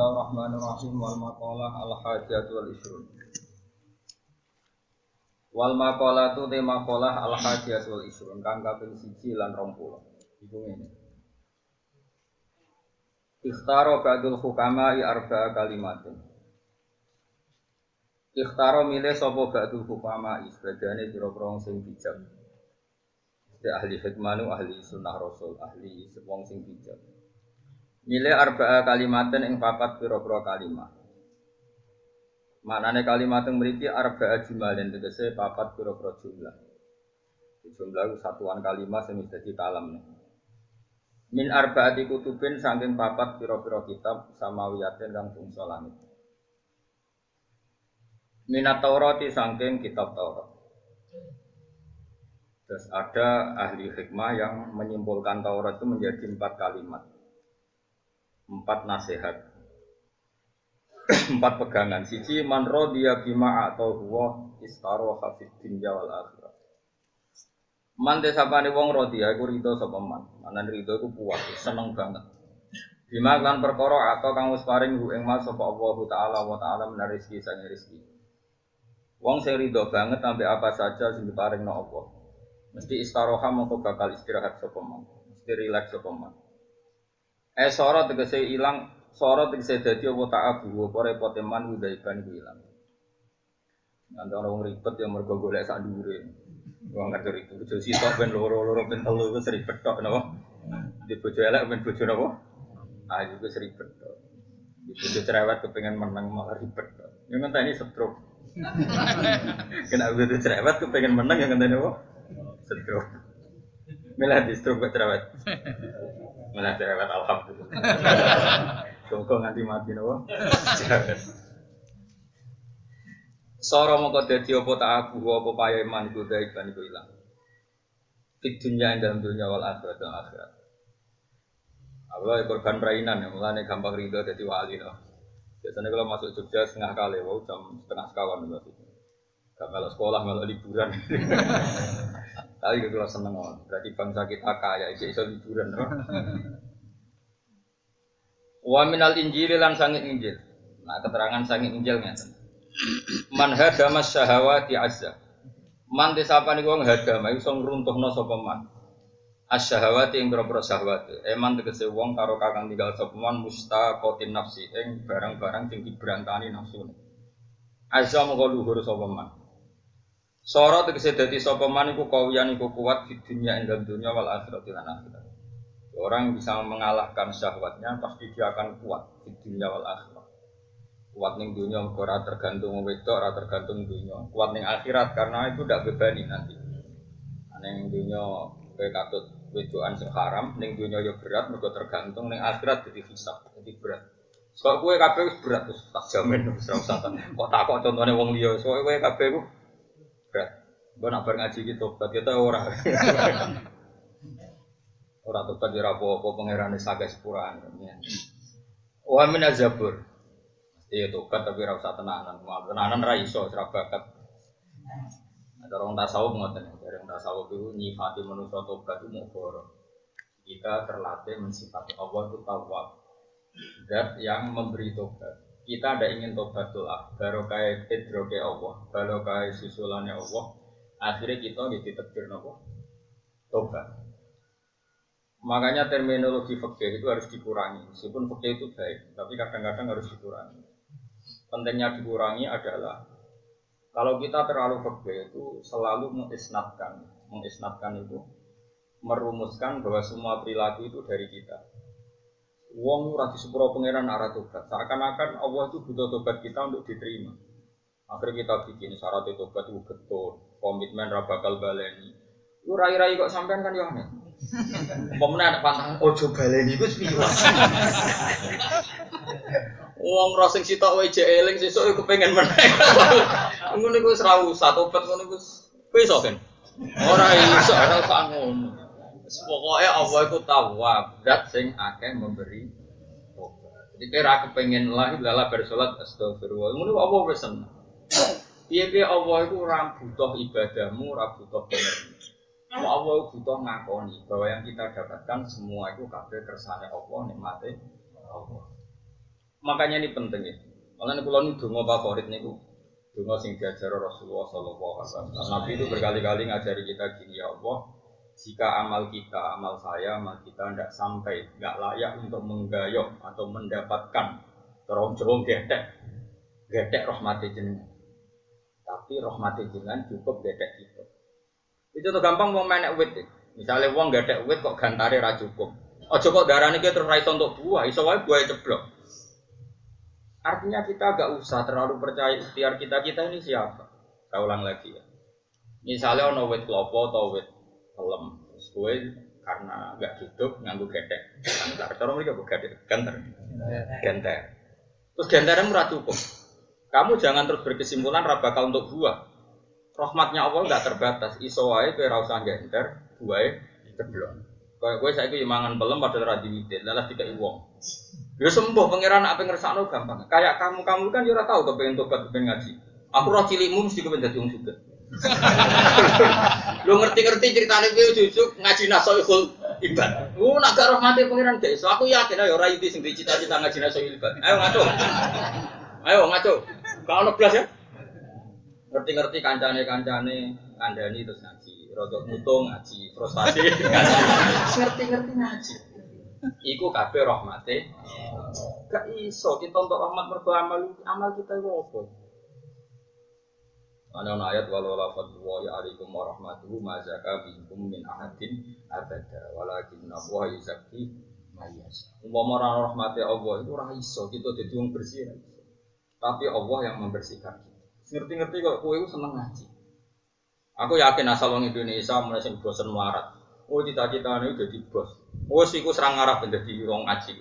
Bismillahirrahmanirrahim wal maqalah al hajat wal isrun. Wal maqalah tu te maqalah al hajat wal isrun kang kaping 1 lan 20. Iku ngene. Ikhtaro ba'dul hukama i arba'a kalimatin. Ikhtaro milih sapa ba'dul hukama i sebagane pira-pira sing bijak. Ahli hikmah ahli sunnah rasul, ahli wong sing bijak. Milih arba'a kalimatin ing papat pira-pira kalimat. Manane kalimat yang mriki arba'a jumalin tegese papat pira-pira jumlah. Jumlah itu satuan kalimat sing dadi kalam. Min arba'ati kutubin saking papat pira-pira kitab samawiyatin kang bangsa langit. Minat Taurati saking kitab Taurat. Terus ada ahli hikmah yang menyimpulkan Taurat itu menjadi empat kalimat empat nasihat. Empat pegangan. Siji man rodiya bima atau huwa istaro hafid dunya wal akhirat man desapane wong rodiya iku rido sapa man? Manan rido iku puas seneng banget. Bima lan perkara atau kang wis paring ing mas sapa Allah taala wa taala menarizki sang rezeki. Wong sing rido banget sampai apa saja sing diparingno Allah. Mesti istaroha mongko bakal istirahat sapa man? Mesti rileks sapa man Eh sorot tegese ilang, sorot tegese dadi apa tak abu, apa repote man udaiban ku ilang. Nanti orang ribet yang mergo golek sak dhuwure. Wong ngerti ribet, bojo sitok ben loro-loro ben telu iku seribet tok napa. Di bojo elek ben bojo napa? Ah iku seribet tok. Di bojo cerewet kepengen menang malah ribet. Yang ngenteni stroke. Kena bojo cerewet kepengen menang yang ngenteni apa? Stroke. Milah di stroke cerewet. Malah cerewet alhamdulillah. Kok nganti mati nopo? Soro mongko dadi apa tak aku apa paya iman iku daik ban iku ilang. Di dunia yang dalam dunia wal akhirat dan akhirat. Allah korban perainan ya, mulane gampang ridho jadi wali loh. Biasanya kalau masuk Jogja setengah kali, wow jam setengah sekawan berarti. Gak melok sekolah, melok liburan. Tapi kalau seneng berarti bangsa kita kaya, iso iso liburan. No? Wa minal injili lan sangit injil. Nah keterangan sangit injil ngeten. Man hadama syahawati azza. Man disapani wong hadama iso ngruntuhno sapa man. Asyahawati ing boro syahwat. Eman tegese wong karo kakang tinggal sapa man mustaqatin nafsi ing barang-barang sing diberantani nafsu. Azza mongko luhur sapa man. Sora tegese dadi sapa man iku kawiyan iku kuat di dunia ing dunia wal akhirat lan akhirat. Orang bisa mengalahkan syahwatnya pasti dia akan kuat di dunia wal akhirat. Kuat ning dunia ora tergantung wedok, ora tergantung dunia. Kuat ning akhirat karena itu tidak bebani nanti. Ning dunia kowe katut wedokan sing haram, ning dunia yo berat mergo tergantung ning akhirat jadi hisab, jadi berat. Kok kowe kabeh wis berat terus tak jamin wis ora usah. Kok takok contone wong liya, soalnya kowe kabeh ku berat. Gue nak ngaji gitu, berarti kita orang. Orang tobat jera apa pangeran saga sepuraan. Wa min azabur. Iya tobat tapi ora usah tenanan. Maaf tenanan ra iso ora bakat. Ada orang tasawuf ngoten, ada orang tasawuf itu nyifati manusia tobat itu mau Kita terlatih mensifati Allah itu tawab. Zat yang memberi tobat. Kita ada ingin tobat lah, baru kayak idroke Allah, baru kayak susulannya Allah. Akhirnya kita ditetir nopo tobat. Makanya terminologi fakir itu harus dikurangi. Meskipun fakir itu baik, tapi kadang-kadang harus dikurangi. Pentingnya dikurangi adalah kalau kita terlalu fakir itu selalu mengisnatkan, mengisnatkan itu merumuskan bahwa semua perilaku itu dari kita. Wong ora disepuro pangeran arah tobat. Seakan-akan Allah itu butuh tobat kita untuk diterima. Akhirnya kita bikin syarat tobat itu betul, komitmen ra bakal baleni. Lu rai-rai kok sampean kan ya aneh. Ada pantang ojo baleni iku piye. Wong ora sing sitok wae eling sesuk iku pengen meneh. Ngono iku wis ra usah tobat ngono iso kan. Iso ngono. Pokoke Allah iku tawwab, zat sing akeh memberi tobat. Jadi kira kepengen lah lala bersolat astagfirullah. Ngono apa wis seneng. Piye-piye Allah iku ora butuh ibadahmu, ora butuh bener. Allah butuh ngakoni bahwa yang kita dapatkan semua itu kabeh kersane Allah, nikmate Allah. Makanya ini penting ya. Makanya kalau ini dungo favorit nih dungo sing diajar Rasulullah Sallallahu Alaihi Wasallam. Nabi itu berkali-kali ngajari kita gini ya Allah. Jika amal kita, amal saya, amal kita tidak sampai, nggak layak untuk menggayok atau mendapatkan terong jorong gedek, gedek rahmati jenengan. Tapi rahmati jenengan cukup gedek kita. Itu tuh gampang mau main wit. ya. Misalnya uang gedek wit kok gantare ra cukup. Ojo kok darahnya kita terus untuk buah, iso wae buah ceblok. Artinya kita agak usah terlalu percaya ikhtiar kita kita ini siapa. Saya ulang lagi ya. Misalnya ono wit klopo atau wit pelem, terus gue karena nggak hidup nganggu gedek, gantar. Cara mereka bukan gedek, gantar, gantar. Terus gantarnya murah cukup. Kamu jangan terus berkesimpulan rabaka untuk buah. Rahmatnya Allah nggak terbatas. Iso wae kowe ora usah gantar, buahe ceblok. Kayak gue saya itu mangan pelem padahal ra diwidin, lalah dikai wong. Sembuh pangeran apa ngersakno gampang. Kayak kamu kamu kan ora tahu kepengen tobat kepengen ngaji. Aku roh cilikmu mesti kepengen dadi wong. Lu ngerti-ngerti ceritane piye jujuk ngaji nasoihul ibad. Lu nak gak rahmate pangeran gak iso. Aku yakin ayo ora iki sing dicita-cita ngaji nasoihul ibad. Ayo ngaco. Ayo ngaco. Ono blas ya. Ngerti-ngerti kancane-kancane kandhani terus ngaji. Rodok mutung ngaji, frustasi ngaji. Ngerti-ngerti ngaji. Iku kabeh rahmate. Gak iso kita untuk rahmat mergo amal amal kita iku apa? Ana ana ayat walau la fadlu ya alaikum wa rahmatuhu ma zaka bikum min ahadin abada walakin Allah yuzakki ma yasha. Umpama ora rahmate Allah itu ora iso kita dadi wong bersih. Tapi Allah yang membersihkan kita. Ngerti-ngerti kok kowe seneng ngaji. Aku yakin asal wong Indonesia mulai sing bosen melarat. Oh cita-citane dadi bos. Wes iku serang ngarep dadi wong ngaji.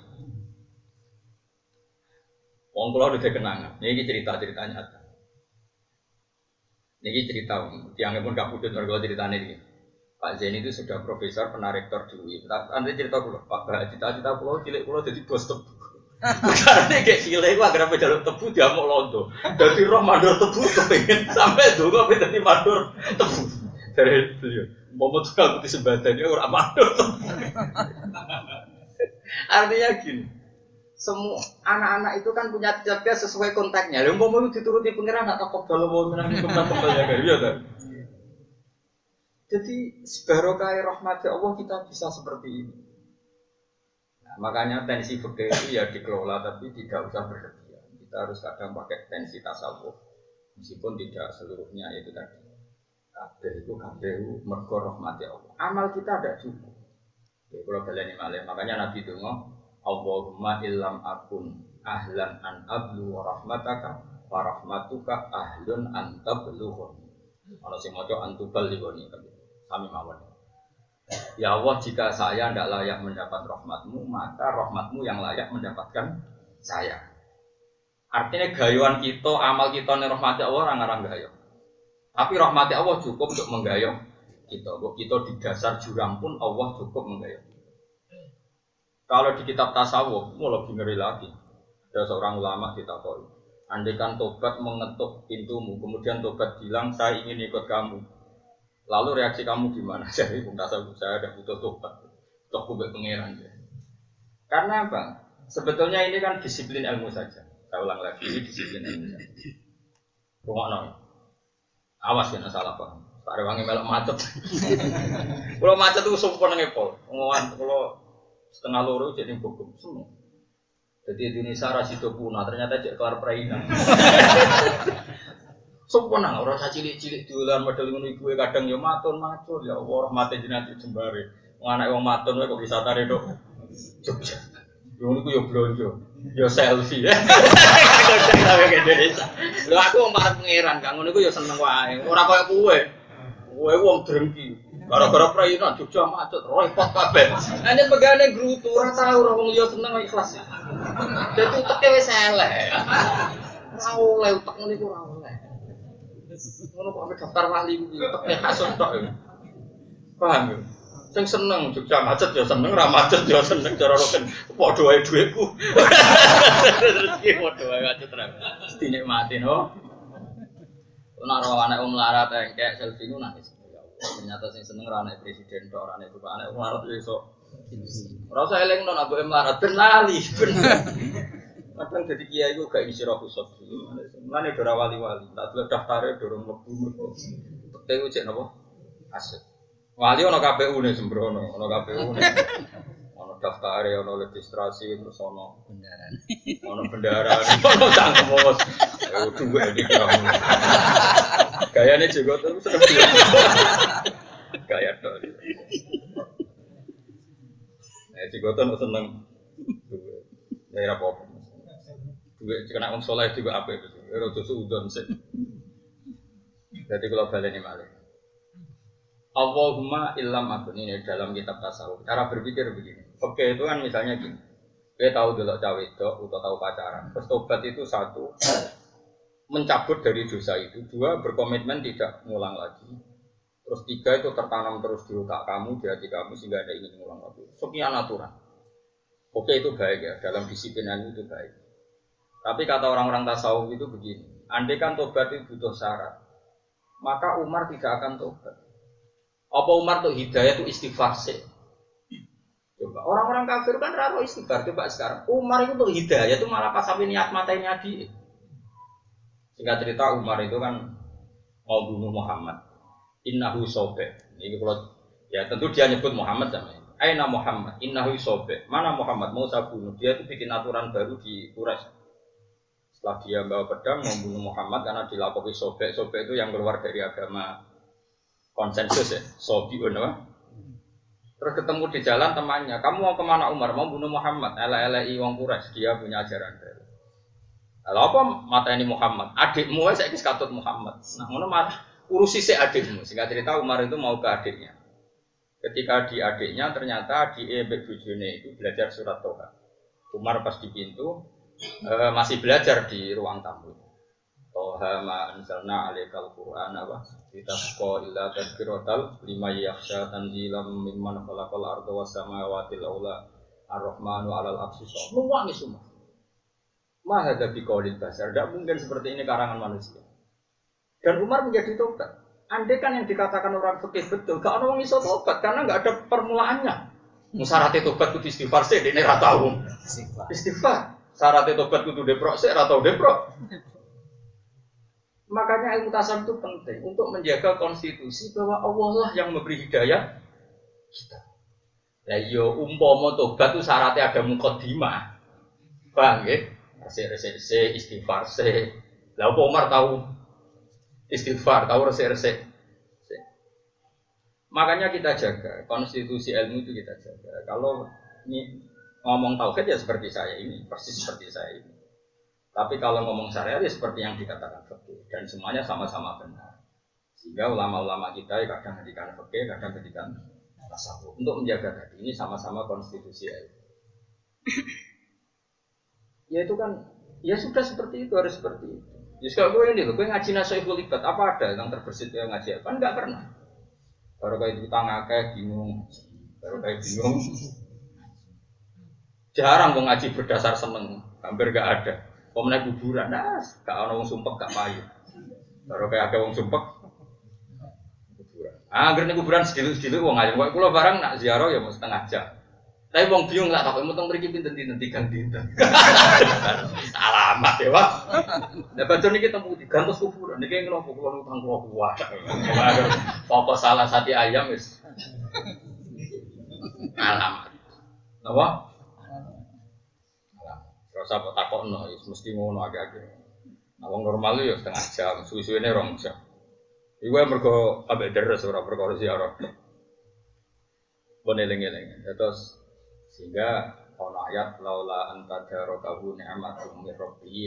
Wong kula udah kenangan. Ini cerita-cerita nyata. Ini cerita, tiangnya pun gak pudut kalau ceritanya ini. Pak Zain itu sudah profesor, pernah rektor di UI. Nanti cerita pulau, Pak Bah, cita-cita pulau, cilik pulau jadi bos tebu. Karena kayak cilik, gua agar jalur tebu dia mau londo. Jadi roh mandor tebu kepengen sampai dulu apa jadi mandor tebu. Dari beliau, mau mau tukang putih sebadan dia orang. Artinya gini, semua anak-anak itu kan punya jaga sesuai konteksnya. Lalu mau dituruti pengiran atau kok kalau mau menang kembali kembali ya kan? Jadi sebarokai rahmat Allah kita bisa seperti ini. Nah, makanya tensi fikih itu ya dikelola tapi tidak usah berlebihan. Kita harus kadang pakai tensi tasawuf meskipun tidak seluruhnya itu tadi. Kabeh itu kabeh mergo rahmati Allah. Amal kita ada cukup. Ya, kalau kalian ini makanya Nabi itu Allahumma illam akun ahlan an ablu wa rahmataka wa rahmatuka ahlun an tablughun. Ana sing maca antubal ligoni kami mawon. Ya Allah, jika saya tidak layak mendapat rahmatmu, maka rahmatmu yang layak mendapatkan saya. Artinya gayuan kita, amal kita nih rahmati Allah orang-orang gayo. Tapi rahmati Allah cukup untuk menggayuh kita. Kok kita di dasar jurang pun Allah cukup menggayuh. Kalau di kitab tasawuf, mau lebih ngeri lagi. Ada seorang ulama kita tahu. Andaikan tobat mengetuk pintumu, kemudian tobat bilang saya ingin ikut kamu. Lalu reaksi kamu gimana? Jadi pun tasawuf saya ada butuh tobat. Toh kubek pangeran ya. Karena apa? Sebetulnya ini kan disiplin ilmu saja. Saya ulang lagi, ini disiplin ilmu saja. Rumah Awas ya salah paham. Ada wangi melok macet. Kalau macet tuh sumpah ngepol. Ngomongan kalau setengah loro jadi bogum semua. Jadi Indonesia rasido punah ternyata cek kelar perainan. Sempurna orang saya cilik-cilik dolan model ngono iku kadang ya matun macul ya Allah rahmate jenengan jembare. Wong anak matun wae kok bisa tare dok. Jogja. Yo niku yo blonjo. Yo selfie. Tapi ke Indonesia. Lho aku parek pangeran, Kang ngono iku yo seneng wae. Ora koyo kowe. Kowe wong drengki. Gara-gara perairan Jogja macet, repot kabeh. Hanya pegane grutu ora tau ora wong liya seneng ikhlas. Dadi uteke wis elek. Ora oleh utek ngene iku ora oleh. Ngono kok daftar wali kuwi uteke hasud tok. Paham ya? Sing seneng Jogja macet ya seneng, ra macet ya seneng cara roken padha wae dhuwitku. Terus ki padha wae macet ra. Dinikmati no. Nek ora anak wong larat engkek selfie nu nangis. Ya Ternyata sing seneng ora anak presiden tok, ora anak bapak anak wong larat yo iso. Ora usah eling non abu melarat ben lali. Kadang jadi kiai itu gak isi roh kusuk. Mana dora wali-wali, tak dulu daftarnya dorong lebu. Tapi cek nopo aset. Wali ono KPU nih sembrono, ono KPU nih. Ono daftarnya, ono registrasi, terus ono Bendaran. ono bendara, ono bos. Eh dua di kamu. Gayanya juga tuh dua. Gaya tuh. Eh juga tuh seneng. Ya apa-apa. Duit kena wong soleh juga apa itu? Rodo suudon sih. Jadi kalau balik ini malah. Allahumma illam akun ini dalam kitab tasawuf. Cara berpikir begini. Oke itu kan misalnya gini. Kita tahu dulu cawe itu atau tahu pacaran. Terus tobat itu satu mencabut dari dosa itu. Dua berkomitmen tidak ngulang lagi. Terus tiga itu tertanam terus di otak kamu, di hati kamu sehingga ada ingin ngulang lagi. Sekian aturan. Oke itu baik ya, dalam disiplinan itu baik. Tapi kata orang-orang tasawuf itu begini, andai kan tobat itu butuh syarat, maka Umar tidak akan tobat. Apa Umar tuh hidayah itu istighfar sih? Orang-orang kafir kan raro istighfar coba sekarang. Umar itu tuh hidayah itu malah pas sampai niat matanya di. Singkat cerita Umar itu kan mau bunuh Muhammad. Innahu sobe. Ini kalau ya tentu dia nyebut Muhammad sama ini. Aina Muhammad, innahu sobe. Mana Muhammad mau saya bunuh? Dia itu bikin aturan baru di Quraisy. Setelah dia bawa pedang membunuh Muhammad karena dilakoni sobe. Sobe itu yang keluar dari agama konsensus ya. Sobi apa? Terus ketemu di jalan temannya, kamu mau ke mana Umar? Mau bunuh Muhammad? Ela-elai wong Quraisy, dia punya ajaran baru. Lalu apa mata ini Muhammad? Adikmu saya kis katut Muhammad. Nah, mar urusi si adikmu. Sehingga cerita Umar itu mau ke adiknya. Ketika di adiknya ternyata di Ebek Bujune itu belajar surat Toha. Umar pas di pintu eh, masih belajar di ruang tamu. Toha ma anzalna alaikal Qur'an apa? Litasqa illa tadhkiratal lima yakhsha tanzilam mimman khalaqal arda was samawati al-ula ar-rahmanu 'alal arsy Nuwangi semua. Maha dari qaulil basar. Tidak mungkin seperti ini karangan manusia. Dan Umar menjadi tobat. Andai kan yang dikatakan orang fikih betul, gak ada orang iso tobat karena nggak ada permulaannya. Syaratnya tobat kudu istighfar sih, ini rata tahu. Istighfar. Syaratnya tobat kudu deprok sih, rata tahu deprok. Makanya ilmu tasawuf itu penting untuk menjaga konstitusi bahwa Allah lah yang memberi hidayah kita. Ya yo umpama tobat itu syaratnya ada mukaddimah. Bang, ya? Resik-resik istighfar se. Lah Umar tahu istighfar, tahu resik-resik. Makanya kita jaga konstitusi ilmu itu kita jaga. Kalau ini ngomong tauhid ya seperti saya ini, persis seperti saya ini. Tapi kalau ngomong syariat ya seperti yang dikatakan fikih dan semuanya sama-sama benar. Sehingga ulama-ulama kita ya kadang hentikan fikih, kadang hentikan tasawuf untuk menjaga tadi ini sama-sama konstitusi ilmu. ya itu kan ya sudah seperti itu harus seperti itu. Ya sekarang gue ini loh, gue ngaji nasoihul ibadah apa ada yang terbersit yang ngaji kan nggak pernah. Baru kayak itu tangga bingung, baru kayak bingung. Jarang gue ngaji berdasar seneng, hampir gak ada. Pemenang kuburan, nah, gak ada wong sumpek gak payu. Baru kayak ada wong sumpek, kuburan. Ah, akhirnya kuburan sedikit-sedikit wong aja. Kok kulo barang nak ziarah ya mau setengah jam. Tapi wong bingung lah, tapi mutong mriki pinten dinten tigang dinten. Alamat ya, Pak. Nah, baca niki temu digantos kuburan. Niki ngono kulo utang kulo kuat. Pokok salah satu ayam wis. Alamat. Napa? Rasa apa wis mesti ngono agak-agak. Nah, wong normal ya setengah jam, suwi-suwine rong jam. Iku mergo ambek deres ora perkara ziarah. Bon eling-eling. Terus sehingga ono ayat laula anta darakahu ni'matum min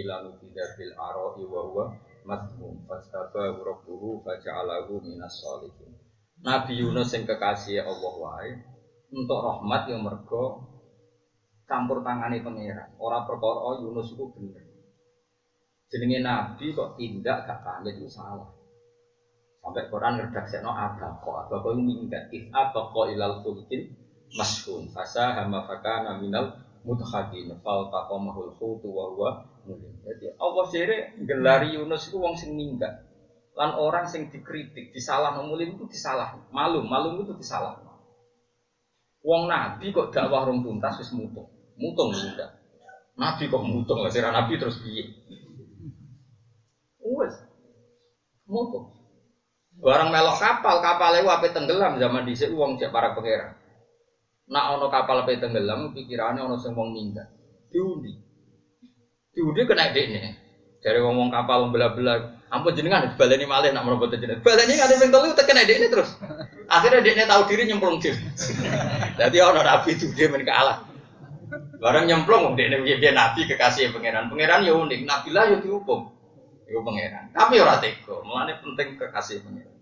lalu tidak bil ara'i wa huwa mazmum fastaba rabbuhu faja'alahu minas sholihin Nabi Yunus yang kekasih Allah wae untuk rahmat yang mergo campur tangani pangeran. Ora perkara oh, Yunus itu bener. Jenenge Nabi kok tindak gak pamit itu salah. Sampai Quran ngredaksekno abaqo. Abaqo itu minggat. If abaqo ilal fulkil mashun. Fasa hama fakana minal mutahadin. Fal taqamahul khutu wa huwa. Jadi Allah sire gelari Yunus itu wong sing minggat. Lan orang sing dikritik, disalah mulim itu disalah. Malum, malum itu disalah. Wong nabi kok dakwah rong tuntas wis mutung. Mutung enggak. Nabi kok mutung lah sira nabi terus piye? Wes. Mutung. Barang melok kapal, kapal itu apa tenggelam zaman dhisik wong cek para pangeran. Nak ono kapal apa tenggelam pikirannya ono sing wong. Diundi. Diundi kena dekne. Dari ngomong kapal belah-belah, ampun jenengan baleni malih nak merobot jenengan. Baleni kan ping telu tekan dekne terus. Akhirnya dekne tahu diri nyemplung diri. Jadi ono nabi itu dia men kalah. Barang nyemplung dekne dia nabi kekasih pangeran. Pangeran ya unik, nabi lah ya dihukum. Iku pangeran. Tapi ora tega, mulane penting kekasih pangeran.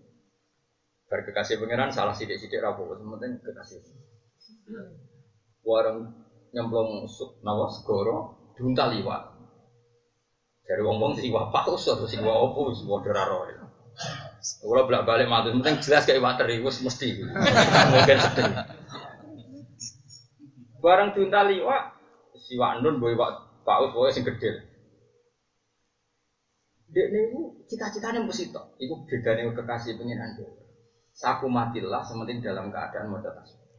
Bar kekasih pangeran salah sidik-sidik ra apa penting kekasih. Warang nyemplung nawa segoro diuntal liwat. Dari wong-wong iwak paus atau sing iwak opo wis padha ra. Kalau bolak balik matur, penting jelas kayak iwak teri, wis mesti. Mungkin sedih. Barang diuntal iwak, si Wandun boy iwak paus boy sing gede. Dek niku cita-citanya mesti tok. Iku bedane kekasih pengiran dia. Saku matilah sementing dalam keadaan mau tasbih.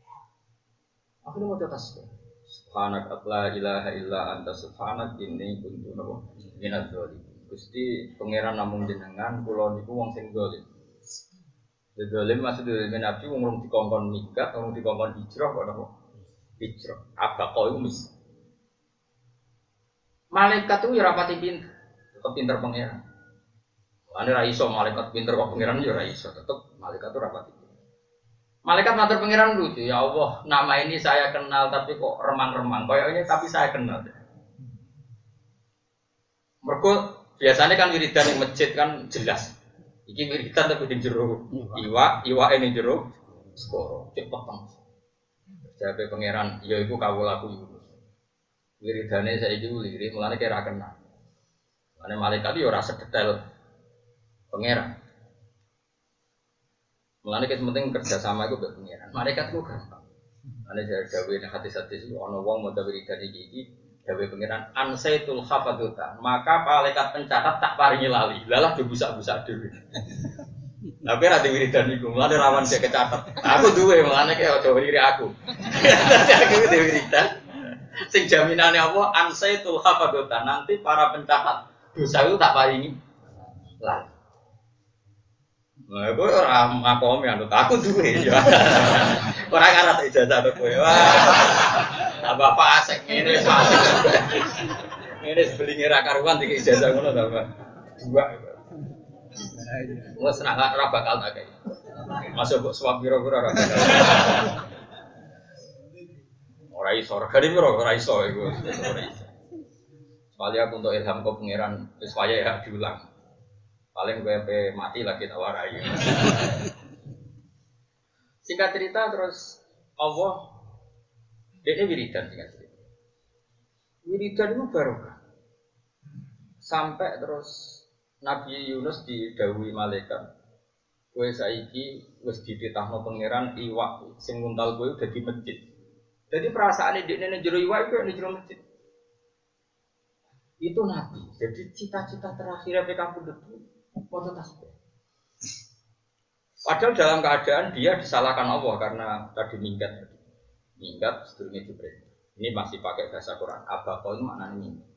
Aku mau tasbih. Subhanak la ilaha illa anta subhanak ini kuntu napa minaz zalimin. Gusti pangeran namung jenengan kula niku wong sing zalim. Zalim maksud dari Nabi wong rong dikongkon nikah, wong dikongkon hijrah kok napa? Hijrah. Apa iku mis? Malaikat itu ya rapati pinter, tetep pinter pangeran. Ane ra iso malaikat pinter kok pangeran ya ra iso, tetep malaikat itu rapati Malaikat matur pangeran lucu, ya Allah, nama ini saya kenal tapi kok remang-remang. Kayaknya tapi saya kenal. Mereka biasanya kan wiridan yang masjid kan jelas. Iki wiridan tapi di jero iwa, iwa ini jero skoro, cek peteng. Jadi pangeran, ya iku kawul aku Yunus. Wiridane saya itu lirik, mulanya kira kenal. Mana malaikat itu ya rasa detail pangeran. Mulane kita penting kerjasama itu buat pengiran. Mereka tuh gampang. Ane dari dawe nih hati hati itu ono wong mau dawe dari gigi dawe pengiran ansaitul hafaduta. Maka malaikat pencatat tak paringi lali. Lalah tuh busak busak dulu. Tapi ada wiridan itu, mulane rawan dia kecatat. Aku duwe, mulane kayak ojo wiri aku. Aku duwe wiridan. Sing jaminannya apa? Ansaitul hafaduta. Nanti para pencatat dosa itu tak paringi lali. Nah, gue orang makom yang aku duwe ya. Orang karena tak ijazah tuh gue. Wah, apa asek ini asek. Ini sebeli ngira karuan tiga ijazah ngono ta, Pak. Dua. Wes nak ora bakal tak kayak. Masuk buat suap biro-biro ora bakal. Ora iso, ora gede biro, ora iso iku. Ora aku untuk ilham kau pangeran, wis ya diulang. Paling gue mati lagi tawarai. Singkat cerita terus Allah dia wiridan singkat cerita. Wiridan itu barokah. Sampai terus Nabi Yunus didawi malaikat. Kue saiki wis dititahno pangeran iwak sing nguntal udah di masjid. Jadi perasaan ini ini jero iwak itu di jero masjid. Itu Nabi. Jadi cita-cita terakhir PK Pundut foto tasbih. Padahal dalam keadaan dia disalahkan Allah karena tadi minggat. Minggat sedurunge Jibril. Ini masih pakai bahasa Quran. Abaqo itu maknanya minggat.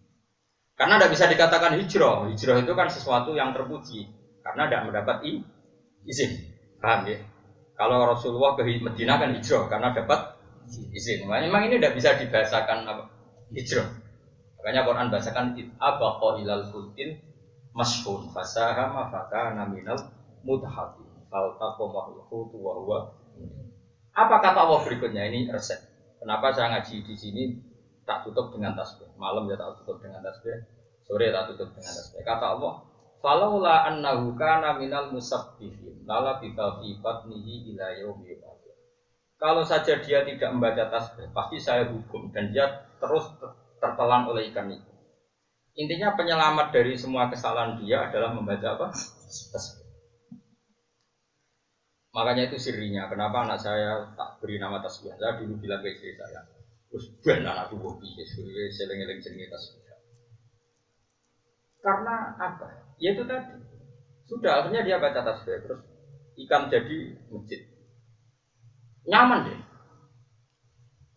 Karena tidak bisa dikatakan hijrah. Hijrah itu kan sesuatu yang terpuji. Karena tidak mendapat izin. Paham ya? Kalau Rasulullah ke Medina kan hijrah karena dapat izin. Memang ini tidak bisa dibahasakan hijrah. Makanya Quran bahasakan abaqo ilal fulkin mashhun fasahama fakana minal mutahati fal hutu wa huwa apa kata Allah berikutnya ini resep kenapa saya ngaji di sini tak tutup dengan tasbih malam ya tak tutup dengan tasbih sore tak tutup dengan tasbih kata Allah Falaula annahu kana minal musabbihin lala bika fi batnihi ila yaumi yub'atsun. Kalau saja dia tidak membaca tasbih, pasti saya hukum dan dia terus tertelan oleh ikan itu. Intinya penyelamat dari semua kesalahan dia adalah membaca apa? Tasbih. Makanya itu sirinya. Kenapa anak saya tak beri nama tasbih? Saya dulu bilang ke istri saya, terus ben anakku kok piye, seling-eling jenenge tasbih. Karena apa? Ya itu tadi. Sudah akhirnya dia baca tasbih terus ikan jadi masjid. Nyaman deh.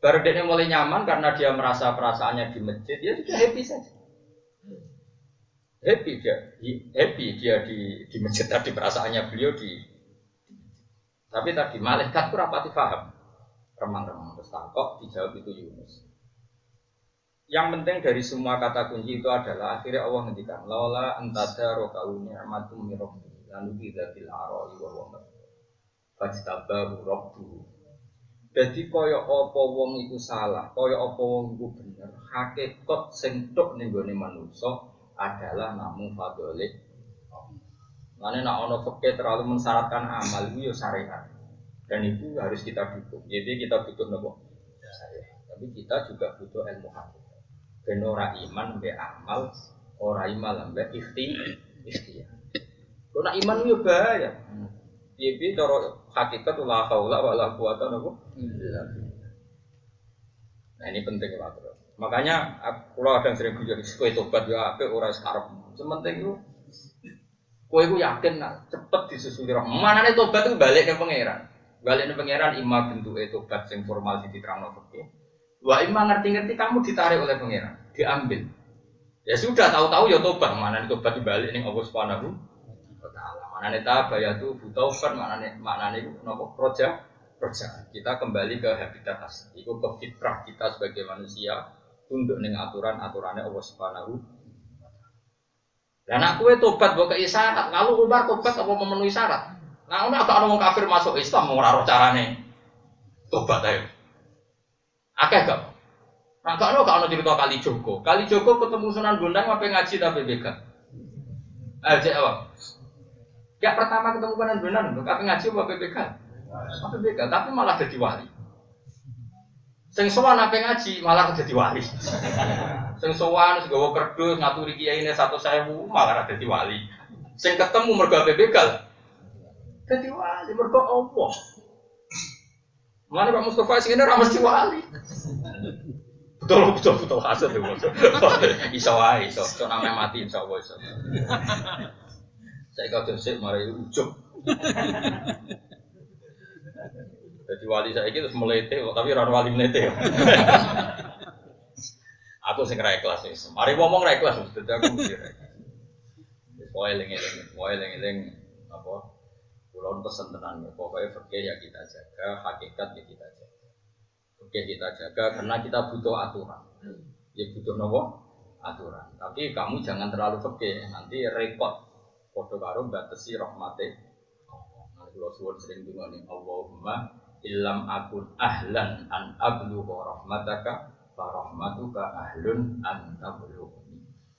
Baru dia mulai nyaman karena dia merasa perasaannya di masjid, ya sudah happy saja. Happy dia, happy dia di, di masjid tadi perasaannya beliau di tapi tadi malaikat itu rapati paham. Remang-remang terus takok dijawab itu Yunus. Yang penting dari semua kata kunci itu adalah akhirnya Allah ngendikan laula antada rokahu ni'matum mirabbi lalu kita bil aroi wa wa fajtabahu rabbuhu jadi kaya apa wong iku salah, kaya apa wong iku bener, hakikat sing tok ning gone manusa adalah namun fadhole Mana nak ono fakir terlalu mensyaratkan amal itu ya syariat. Dan itu harus kita dukung. Jadi kita butuh nopo. Tapi kita juga butuh ilmu. Ben ora iman be amal, ora iman be ikhti ikhtiar. Kau nak iman itu bahaya. Piye cara hakikat la haula wala quwata nopo. Nah ini penting lah terus. Makanya kalau ada yang sering bujur, kue tobat ya apa orang sekarang. Sementing itu Kue ku yakin nak cepet disusuli roh. Mana nih tobat itu balik ke pangeran. Balik ke pangeran imam bentuk itu sing formal di terang fikih. Wah imam ngerti-ngerti kamu ditarik oleh pangeran, diambil. Ya sudah tahu-tahu ya tobat. Mana tobat dibalik nih Allah subhanahu wa taala. Mana nih tabaya tuh taubat, mana nih mana nih nopo proja proja. Kita kembali ke habitat asli. Itu ke fitrah kita sebagai manusia tunduk dengan aturan-aturannya Allah subhanahu dan aku itu tobat buat isyarat. Lalu Umar tobat apa memenuhi syarat? Nah, ini agak orang kafir masuk Islam mau ngaruh carane tobat ayo. Akeh gak? Nah, gak ada gak cerita kali Joko. Kali Joko ketemu Sunan Gondang apa ngaji tapi bega. Eh, cek apa? Ya pertama ketemu Sunan Gondang, apa ngaji apa BPK? Apa BPK? Tapi malah jadi wali. Sing sowan apa ngaji malah jadi wali. Sing sowan sing gawa kerdus ngaturi satu sewu malah ada di wali. Sing ketemu mergo ape Dadi wali mergo Allah. Mana Pak Mustafa sing ini ora mesti wali. Betul betul betul hasil tuh bos. Iso wae iso. So namanya mati insya Allah iso. Saya kau sih mari ujung. Jadi wali saya itu melete, tapi orang wali melete. Aku sing ra ikhlas wis. Mari ngomong ra ikhlas dadi aku mikir. Wis pokoke eling-eling apa? Kulon pesen ya, pokoknya fikih ya kita jaga, hakikat ya kita jaga. Fikih kita jaga karena kita butuh aturan. Ya butuh nopo? Aturan. Tapi kamu jangan terlalu fikih, nanti repot. Foto karo batasi rahmate. Nanti kalau suwon sering dengar nih, Allahumma illam akun ahlan an ablugha rahmataka Farahmatuka ahlun antabluhuni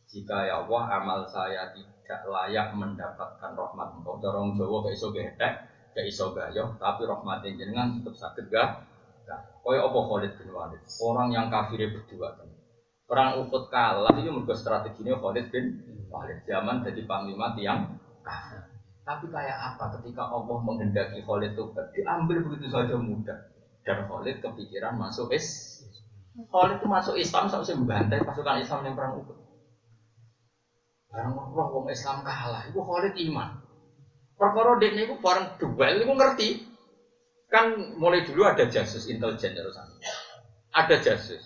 Jika ya Allah amal saya tidak layak mendapatkan rahmat engkau. Dorong Jawa ke iso getek, ke iso gayo Tapi rahmatnya jenengan tetap sakit gak? Kaya apa Khalid bin Walid? Orang yang kafirnya berdua Orang ukut kalah itu mereka strateginya Khalid bin Walid. Zaman jadi panglima tiang kafir. Tapi kayak apa? Ketika Allah menghendaki Khalid itu diambil begitu saja mudah. Dan Khalid kepikiran masuk is Khalid itu masuk Islam sampai membantai pasukan Islam yang perang Uhud. Barang roh wong Islam kalah, itu Khalid iman. Perkara dekne itu bareng duel itu ngerti. Kan mulai dulu ada jasus intelijen terusan. Ada jasus.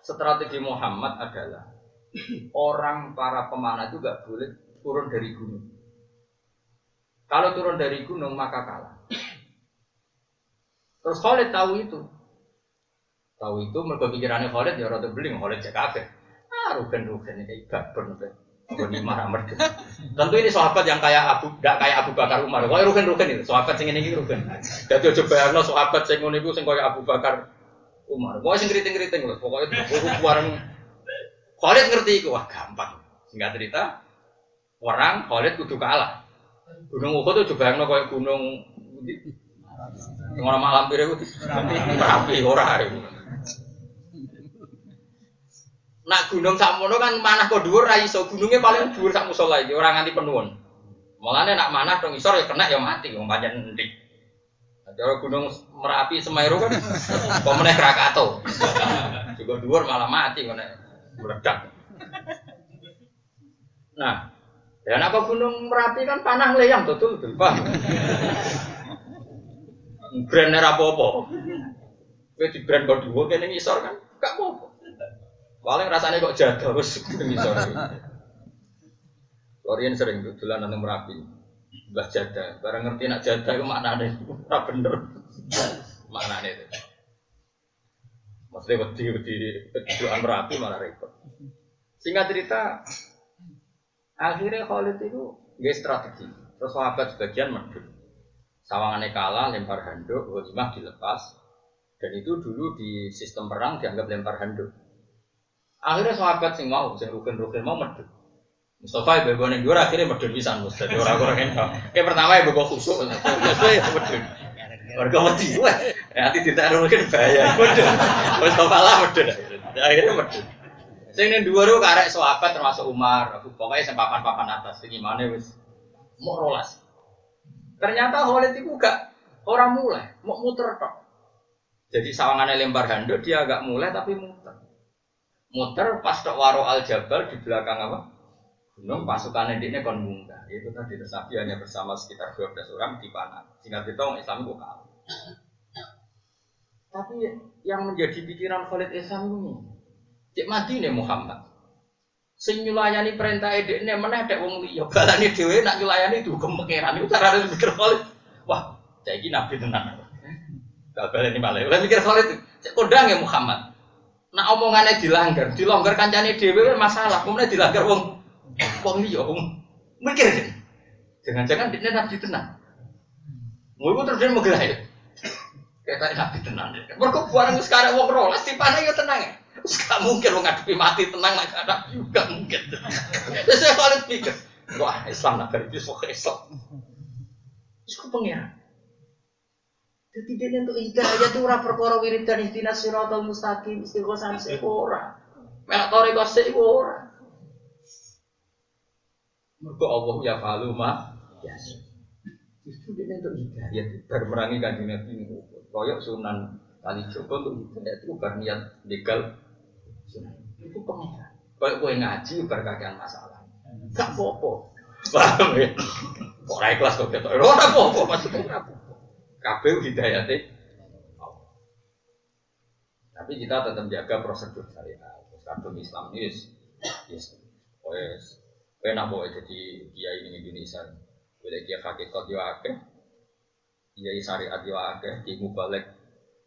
Strategi Muhammad adalah orang para pemanah itu gak boleh turun dari gunung. Kalau turun dari gunung maka kalah. Terus Khalid tahu itu. Tahu itu mereka pikirannya Khalid ya rada beling Khalid cek kafe. Ah rugen rugen ini kayak Gue marah merdu. Tentu ini sahabat yang kayak Abu, tidak kayak Abu Bakar Umar. Kau rugen rugen itu sahabat sing ini rugen. Jadi coba bayangno sahabat sing ngono iku sing Abu Bakar Umar. Kau sing keriting keriting loh. Pokoknya buru bareng. Khalid ngerti itu wah gampang. Singkat cerita, Orang Khalid kudu kalah. Gunung Uhud itu juga yang kayak gunung Ngono malam pire ku rapi ora. Nak gunung sakmono kan manah kok dhuwur ra iso, gununge paling dhuwur sak musala iki, ora nganti penuhun. Mulane nak manah dong isor ya kena ya mati wong pancen endik. Cara gunung Merapi Semeru kan kok meneh Krakatau. Juga dhuwur malah mati meneh meledak. Nah, ya apa gunung Merapi kan panah leyang betul betul paham. Brand apa-apa. Kowe di brand kok dhuwur kene ngisor kan gak apa-apa. Paling rasanya kok jaga wis ngisor. Lorian sering dolan nang Merapi. Mbah jada, barang ngerti nak jada itu maknane ora bener. Maknane itu. Maksudnya wedi wedi doan Merapi malah repot. Singkat cerita, akhirnya Khalid itu nggak strategi. Terus sahabat sebagian medut. Sawangannya kalah, lempar handuk, Ghanimah dilepas. Dan itu dulu di sistem perang dianggap lempar handuk. Akhirnya sahabat sing mau, sing rugen-rugen mau medut. Mustafa ibu ibu nih dua akhirnya medun bisa Mustafa orang orang ini. Kayak pertama ibu bawa khusuk, Mustafa ya medun. Warga mati, wah nanti mungkin bahaya. Medun, Mustafa lah medun. Akhirnya medun. Sing dua itu karek sahabat termasuk Umar, pokoknya yang papan-papan atas, gimana wis mau rolas. Ternyata Khalid itu gak orang mulai, mau muter tok. Jadi sawangannya lempar handuk dia agak mulai tapi muter. Muter pas tok waro al jabal di belakang apa? Gunung pasukan ini kon munggah. Itu tadi tersapi hanya bersama sekitar 12 orang di panah. Sehingga kita orang Islam kok kalah. Tapi yang menjadi pikiran Khalid Islam ini, cek mati nih Muhammad. Sing nyulayani perintah edek ini mana ada wong liya balane dhewe nak nyulayani itu kemekeran itu cara mikir Khalid. Wah, cek iki nabi tenan. Gak baleni malah. Lah mikir Khalid, cek kodang ya Muhammad. Nak omongannya dilanggar, dilanggar kancane dhewe masalah, kemudian dilanggar wong Wong liya wong mikir kan. Jangan-jangan dia nabi tenang. Mau terus dia menggelai. Kayak nabi tenang. Mereka barang sekarang wong rolas di panah ya tenang ya. Gak mungkin lo ngadepi mati tenang lah ada juga mungkin. Terus saya paling pikir, wah Islam nak dari itu Islam. Itu pengiran. Jadi dia untuk hidayah itu ora perkara wiridan ihdinas siratal mustaqim istiqosan sik ora. Melak toriko sik ora. Mergo Allah ya falu ma ya. Justru dia untuk hidayah bar merangi kanjeng Nabi koyok sunan kali Joko untuk hidayah itu bar niat legal sunan. Itu pengiran. Koyok kowe ngaji bar kakean masalah. Gak apa-apa. Paham ya? Kok ora ikhlas kok ketok. Ora apa-apa maksudnya ora. Kabeh hidayate Tapi kita tetap jaga prosedur syariat. Kadung Islam ini yes, yes, wes, enak boleh jadi kiai ini Indonesia. Boleh kiai hakikat yo akeh, kiai syariat yo akeh, kiai mubalek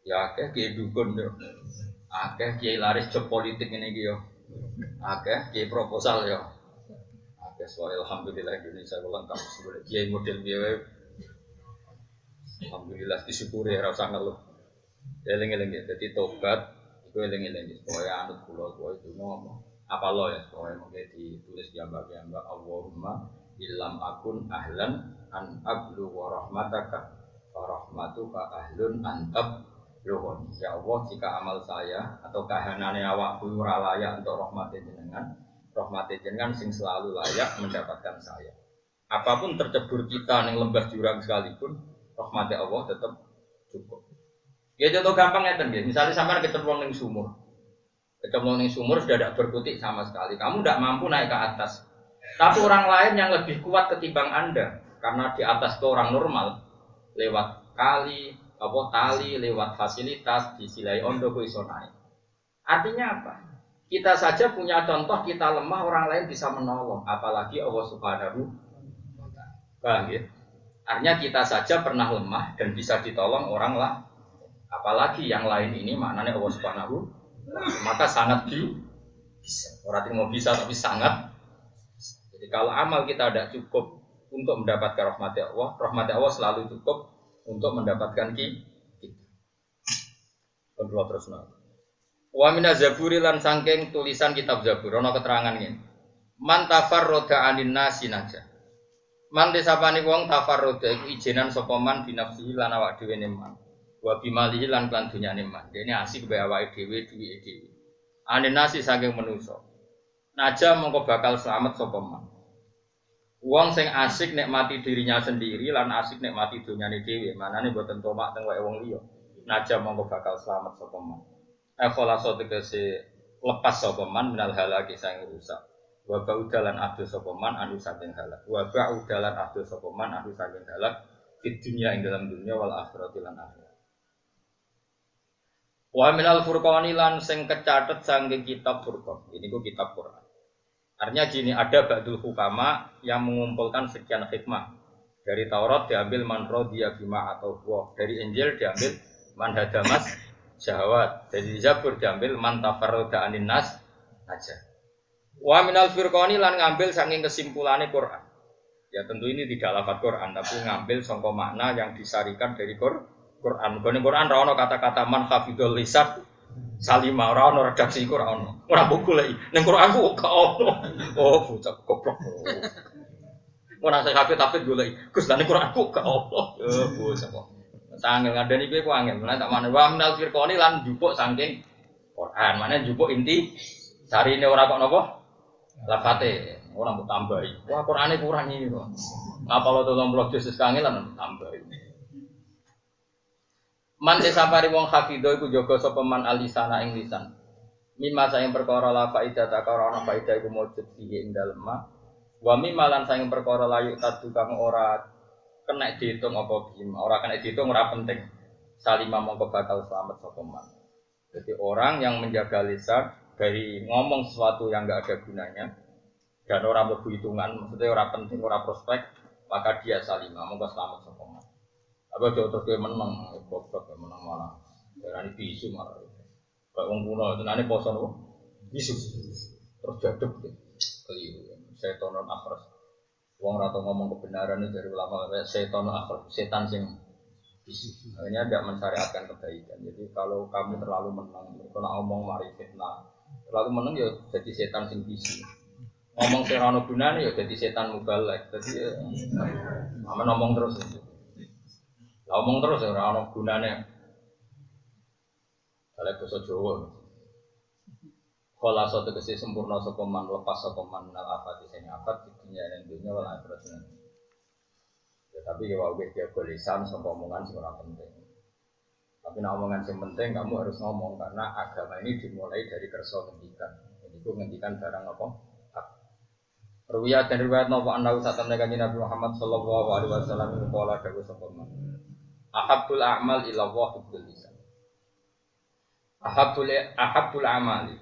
yo kiai dukun yo akeh, kiai laris job politik ini yo akeh, kiai proposal yo akeh. Soalnya alhamdulillah Indonesia lengkap. Boleh kiai model biaya Alhamdulillah disyukuri ora usah ngeluh. Eling-eling ya, jadi tobat itu eling-eling supaya anut kula supaya itu ngomong. Apa lo ya supaya mungkin ditulis di ambak ambak Allahumma ilam akun ahlan an ablu wa rahmataka wa rahmatuka ahlun an abluhun. Ya Allah jika amal saya atau kahanane awakku ora layak untuk rahmatin jenengan, rahmatin jenengan sing selalu layak mendapatkan saya. Apa pun tercebur kita yang lembah jurang sekalipun, rahmati Allah tetap cukup. Ya contoh gampang ya ya. Misalnya sampai kecemplung di sumur, kecemplung di sumur sudah tidak berkutik sama sekali. Kamu tidak mampu naik ke atas. Tapi orang lain yang lebih kuat ketimbang anda, karena di atas itu orang normal, lewat kali, apa tali, lewat fasilitas, disilai ondo iso naik. Artinya apa? Kita saja punya contoh kita lemah, orang lain bisa menolong, apalagi Allah Subhanahu wa taala. ya? Artinya kita saja pernah lemah dan bisa ditolong orang lah. Apalagi yang lain ini maknanya Allah Subhanahu maka sangat di orang mau bisa tapi sangat. Jadi kalau amal kita tidak cukup untuk mendapatkan rahmat Allah, rahmat Allah selalu cukup untuk mendapatkan kita. Kedua terus Wa mina zaburi lan sangking tulisan kitab Zabur. Ono keterangan ini. Man tafarroda anin nasi naja. Man desapani wong tafarroda iku ijenan sapa man binafsihi lan awak dhewe ne man. Wa bimalihi lan lan dunyane man. Dene asik bae awake dhewe duwe dhewe. Anin nasi saking manusa. Naja mongko bakal selamat sapa man. Wong sing asik nikmati dirinya sendiri lan asik nikmati dunyane dhewe. Manane boten tomak teng wae wong liya. Naja mongko bakal selamat sapa man. Ekholasa tegese lepas sapa man minal halaki sang rusak. Wa baudalan adu sapa man anu saking halak. Wa baudalan adu sapa man anu saking halak di dunia ing dalam dunia wal akhirat lan akhirat. Wa minal furqani lan sing kecatet saking kitab Furqan. Ini ku kitab Quran. Artinya gini, ada Ba'dul Hukama yang mengumpulkan sekian hikmah. Dari Taurat diambil man dia bima atau buah. Dari Injil diambil man hadamas syahwat. Dari Zabur diambil man tafarroda anin nas aja. Wa minal firqani lan ngambil saking kesimpulannya Quran. Ya tentu ini tidak lafaz Quran, tapi ngambil songko makna yang disarikan dari Quran. Quran. Quran ra kata-kata man hafidul lisan Salima ora ono redaksi iku ora ono. Ora buku lagi. Ning Quran ku gak ono. Oh, bocah goblok. Ora saya kafe tapi golek. Gus lan Quran ku gak ono. Ya bocah kok. Sangel ngadani kowe ku angel. Lan tak mana wa minal firqani lan jupuk saking Quran. Mana jupuk inti sarine ora kok napa? Lafate. Ora mbok tambahi. Wah, Qurane kurang ini kok. Apa lo tolong blok Yesus kangelan tambahi. Man desapari wong hafidho iku jaga sapa man alisana ing lisan. Mimma sayang perkara la faida ta karo ana faida iku mujud fihi ing dalem ma. Wa mimma lan sayang perkara layu tadu kang ora kena dihitung apa bima, ora kena dihitung ora penting. Salima mongko bakal selamat sapa man. Jadi orang yang menjaga lisan dari ngomong sesuatu yang enggak ada gunanya dan orang berhitungan, maksudnya orang penting, orang prospek, maka dia salima, mongko selamat man. Apa jauh terus dia menang, goblok dia menang malah. Darani bisu malah. Kayak wong kuno, itu nanti poso nopo. Bisu. Terus jaduk gitu. Keliru. Setan non akhras. Wong rata ngomong kebenaran itu dari ulama. Setan akhras. Setan sing. Akhirnya tidak mensyariatkan kebaikan. Jadi kalau kamu terlalu menang, kalau ngomong mari fitnah. Terlalu menang ya jadi setan sing bisu ngomong serano gunane ya jadi setan mubalek. Jadi ya, ngomong terus. Ya. Ngomong terus ya ora ono gunane. Kalau bahasa Jawa. Kala satu kesi sempurna sokoman lepas sokoman nal afati sing afat di dunia dan dunia wal akhirat Ya tapi ya wae dia lisan sampai omongan sing penting. Tapi nah omongan yang penting kamu harus ngomong karena agama ini dimulai dari kerso ngendikan. Jadi itu ngendikan barang apa? Ruwiyat dan riwayat nopo anda usah Nabi Muhammad Sallallahu Alaihi Wasallam itu pola dagu sokoman. Ahabul a'mal ila Allah hubbul lisan. Ahabul ahabul amali.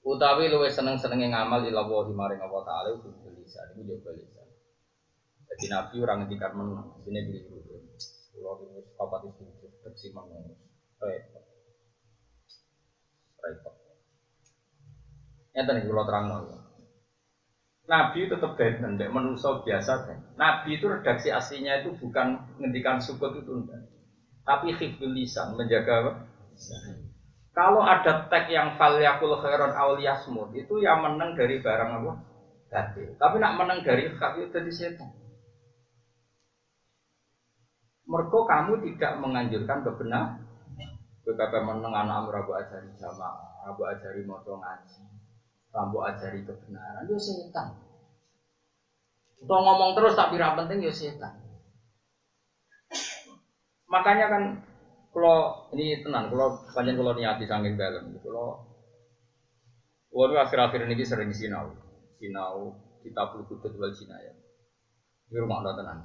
Utawi luwe seneng-senenge ngamal ila Allah maring Allah taala hubbul lisan. Iku juga lisan. Jadi Nabi orang ngendikan menang, sini keliru. Kulo ini papat bersih menang. Repot. Repot. Nyata nih kulo terang nol. Nabi itu tetap benten, tidak manusia biasa kan. Nabi itu redaksi aslinya itu bukan ngendikan sukut itu enggak. Tapi hifdul lisan, menjaga apa? Kalau ada tag yang falyakul khairon awliyasmud itu yang menang dari barang apa? Batil. Tapi nak menang dari hak itu jadi setan. Mereka kamu tidak menganjurkan kebenaran. Betapa menang anak Abu ajari jamaah, Abu ajari moco ngaji, Rambu ajari kebenaran, itu setan. Kalau ngomong terus tapi tidak penting ya setan. Makanya kan kalau ini tenang, kalau panjang kalau niati sanggih dalam, kalau Waduh akhir-akhir ini sering sinau, sinau kita perlu kutut wal ya. Di rumah ada tenang.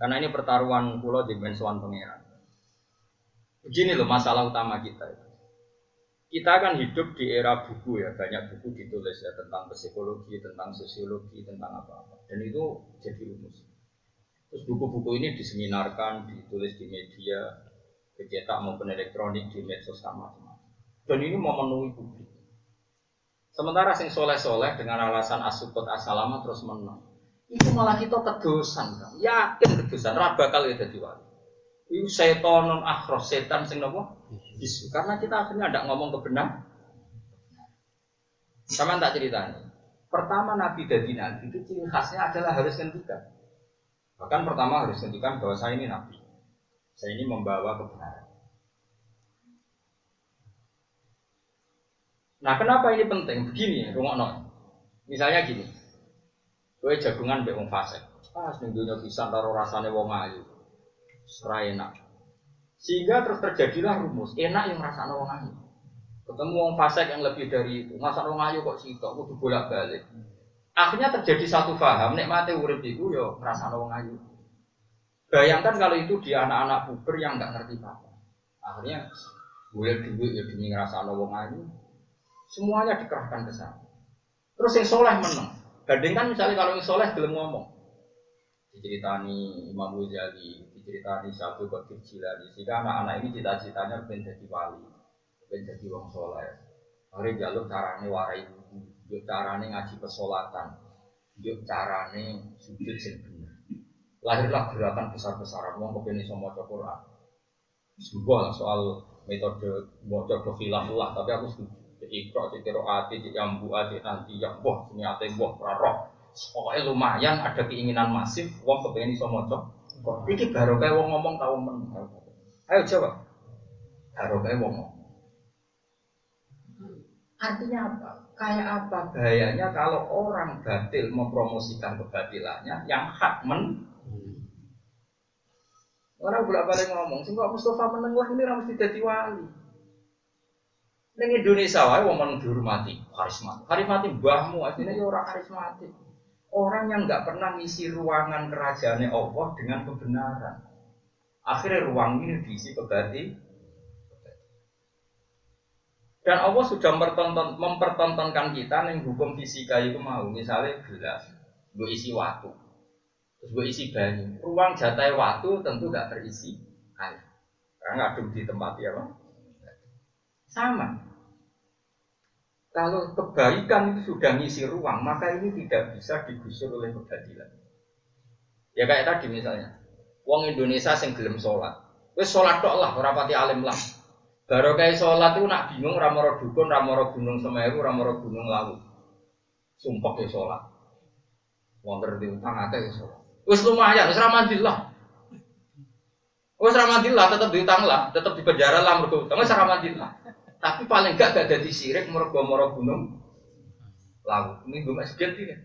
Karena ini pertaruhan pulau di Bensuan Pangeran. Begini loh masalah utama kita itu kita kan hidup di era buku ya, banyak buku ditulis ya tentang psikologi, tentang sosiologi, tentang apa-apa. Dan itu jadi rumus. Terus buku-buku ini diseminarkan, ditulis di media, dicetak maupun elektronik, di medsos sama macam Dan ini memenuhi publik. Sementara sing soleh-soleh dengan alasan asukut asalama terus menang. Itu malah kita kedosan kan. Yakin kedosan, raba kali jadi wali. Itu setan akhros, setan sing nopo bisu. Karena kita akhirnya tidak ngomong kebenaran. Sama tak ceritanya. Pertama Nabi dari Nabi itu ciri khasnya adalah harus ngendikan. Bahkan pertama harus ngendikan bahwa saya ini Nabi. Saya ini membawa kebenaran. Nah kenapa ini penting? Begini, rungokno. Misalnya gini, gue jagungan be wong fasik. Pas ning dunya pisan karo rasane wong ayu. Ora enak. Sehingga terus terjadilah rumus, enak yang rasane wong ayu. Ketemu wong fasik yang lebih dari itu, masa wong ayu kok sitok kudu bolak-balik. Akhirnya terjadi satu paham, nek mati urip iku yo ngrasakno wong ayu. Bayangkan kalau itu di anak-anak puber yang nggak ngerti apa. Akhirnya boleh duit ya demi ngrasakno wong ayu. Semuanya dikerahkan ke sana. Terus yang soleh menang. Bandingkan misalnya kalau yang soleh belum ngomong. Diceritani Imam Ghazali, diceritani Syafi'i Qadir Jilani. Sehingga anak-anak ini cita-citanya pengen jadi wali, pengen jadi wong soleh. Hari jalur carane warai ibu, yuk carane ngaji pesolatan, yuk carane sujud bener. Lahirlah gerakan besar-besaran, wong kepengen iso maca Quran. Sebuah soal metode maca khilaf lah, tapi aku setuju. Ikro, cek kiro ati, cek yambu ati, nanti yang boh, ini ati boh, rarok. Pokoknya lumayan ada keinginan masif, wong kepengen iso. Kok iki baru kayak wong ngomong tau men. Ayo jawab. Baru kayak wong ngomong. Artinya apa? Kayak apa bahayanya kalau orang batil mempromosikan kebatilannya yang hak men Orang bolak balik ngomong, sih Mustafa meneng lah ini mesti jadi wali. Neng Indonesia wae wong men dihormati, karismatik. Karismatik mbahmu aslinya ya orang karismatik. Orang yang nggak pernah ngisi ruangan kerajaannya Allah dengan kebenaran. Akhirnya ruang ini diisi kebati. Dan Allah sudah mempertonton, mempertontonkan kita yang hukum fisika itu mau. Misalnya gelas, gue isi waktu. Terus gue isi banyu. Ruang jatah waktu tentu nggak terisi air. Karena ngaduk di tempat ya, Pak. Sama. Kalau kebaikan itu sudah ngisi ruang, maka ini tidak bisa digusur oleh kebatilan. Ya kayak tadi misalnya, wong Indonesia sing gelem sholat, wes sholat tok lah, ora pati alim lah. Baru kayak sholat itu nak bingung, ramoro dukun, ramoro gunung semeru, ramoro gunung lawu. Sumpah ya sholat. Wonder di utang akeh ya sholat. Wes lumayan, wes ramadillah. Wes ramadillah, tetap diutang lah, tetap di penjara lah, mergo utang, wes ramadillah. Tapi paling enggak gak jadi sirik mergo moro gunung lawu. Ini gue masih ganti kan.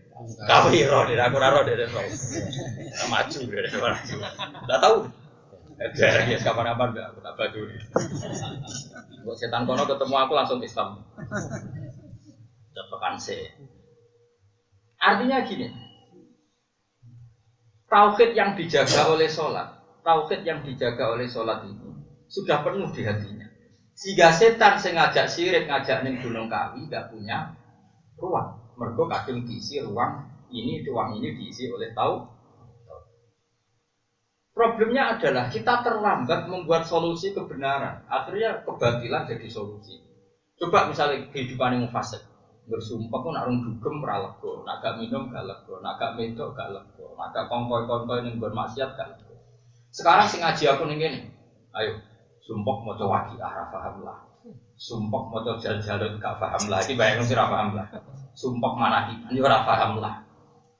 Kau hero deh, aku raro deh deh. Maju deh, maju. Enggak tahu. Jarang ya kapan kapan enggak aku tak baju. Buat setan kono ketemu aku langsung Islam. Cepetan sih. Artinya gini, tauhid yang dijaga oleh sholat, tauhid yang dijaga oleh sholat ini sudah penuh di hatinya. Sehingga setan sengaja sirik ngajak ning gunung kawi gak punya ruang. Mergo kadung diisi ruang ini ruang ini diisi oleh tahu. Problemnya adalah kita terlambat membuat solusi kebenaran. Akhirnya kebatilan jadi solusi. Coba misalnya kehidupan yang fasik. Bersumpah pun arung dugem ralego, nak gak minum gak lego, nak gak medok gak lego, nak kongkoi-kongkoi yang bermaksiat gak. Sekarang sing ngaji aku gini, ayo sumpok mau coba waki arah paham lah. Sumpok mau coba jalan-jalan gak paham lah. Ini bayangin sih paham lah. Sumpok mana ini ora paham lah.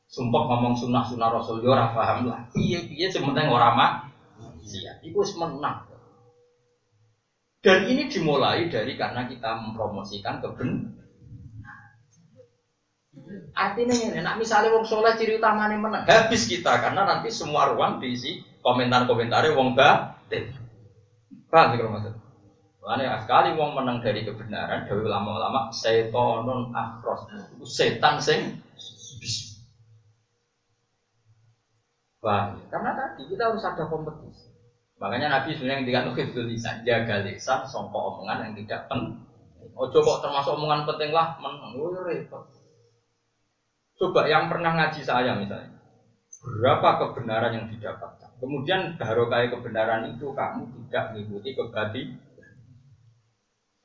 Sumpok ngomong sunnah sunnah rasul yo ora paham lah. Iya iya sementing orang mak. Iya, itu menang. Dan ini dimulai dari karena kita mempromosikan keben. Artinya ini, nak misalnya wong soleh ciri utamanya menang, habis kita karena nanti semua ruang diisi komentar-komentarnya wong batin. Paham sih kalau maksud? Makanya sekali wong menang dari kebenaran, dari ulama-ulama, setonun akros, setan sing. Paham? Karena tadi kita harus ada kompetisi. Makanya Nabi sebenarnya yang dikatakan itu lisan, jaga lisan, songkok omongan yang tidak penting. Oh coba termasuk omongan penting lah, menang, oh repot. Coba yang pernah ngaji saya misalnya, berapa kebenaran yang didapatkan? Kemudian baru kayak kebenaran itu kamu tidak mengikuti kebati.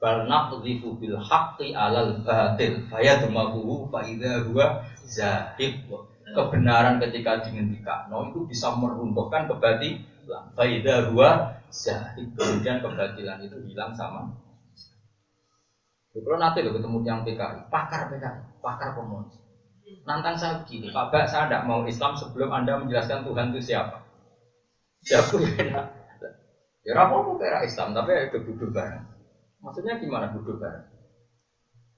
Bal naqdhifu bil haqqi alal batil fayadmahu fa idza huwa zahib. Kebenaran ketika dihentikan, itu bisa meruntuhkan kebati. Fa idza huwa zahib. Kemudian kebatilan itu hilang sama kalau nanti lo ketemu yang PKI, pakar PKI, pakar komunis. nantang saya begini, Pak saya tidak mau Islam sebelum Anda menjelaskan Tuhan itu siapa. Siapa enak. Ya apa kira Islam, tapi ya duduk bareng. Maksudnya gimana duduk bareng?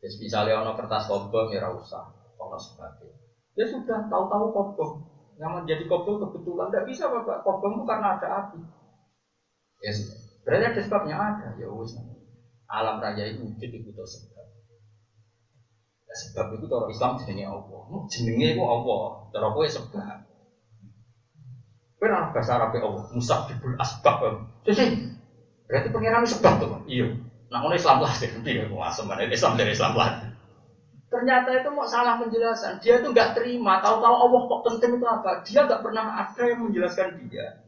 Ya misalnya ono kertas kobong ya usah, ono sebagainya. Ya sudah, tahu-tahu kobong. Yang menjadi kobong kebetulan tidak bisa bapak. Kobong itu karena ada api. Ya sudah. Berarti ada sebabnya ada. Ya wis. Alam raya itu wujud itu sebab. Ya, sebab itu cara Islam jenenge Allah. Jenenge itu Allah. Kowe sebab. Kowe ora bahasa Arab Allah, musabbibul asbab. Jadi berarti pengiran sebab tuh. Iya. Nah, ngono Islam lah sih. Iya, asem Islam dari Islam lah. Ternyata itu mau salah penjelasan. Dia itu nggak terima. Tahu-tahu Allah kok penting itu apa? Dia nggak pernah ada yang menjelaskan dia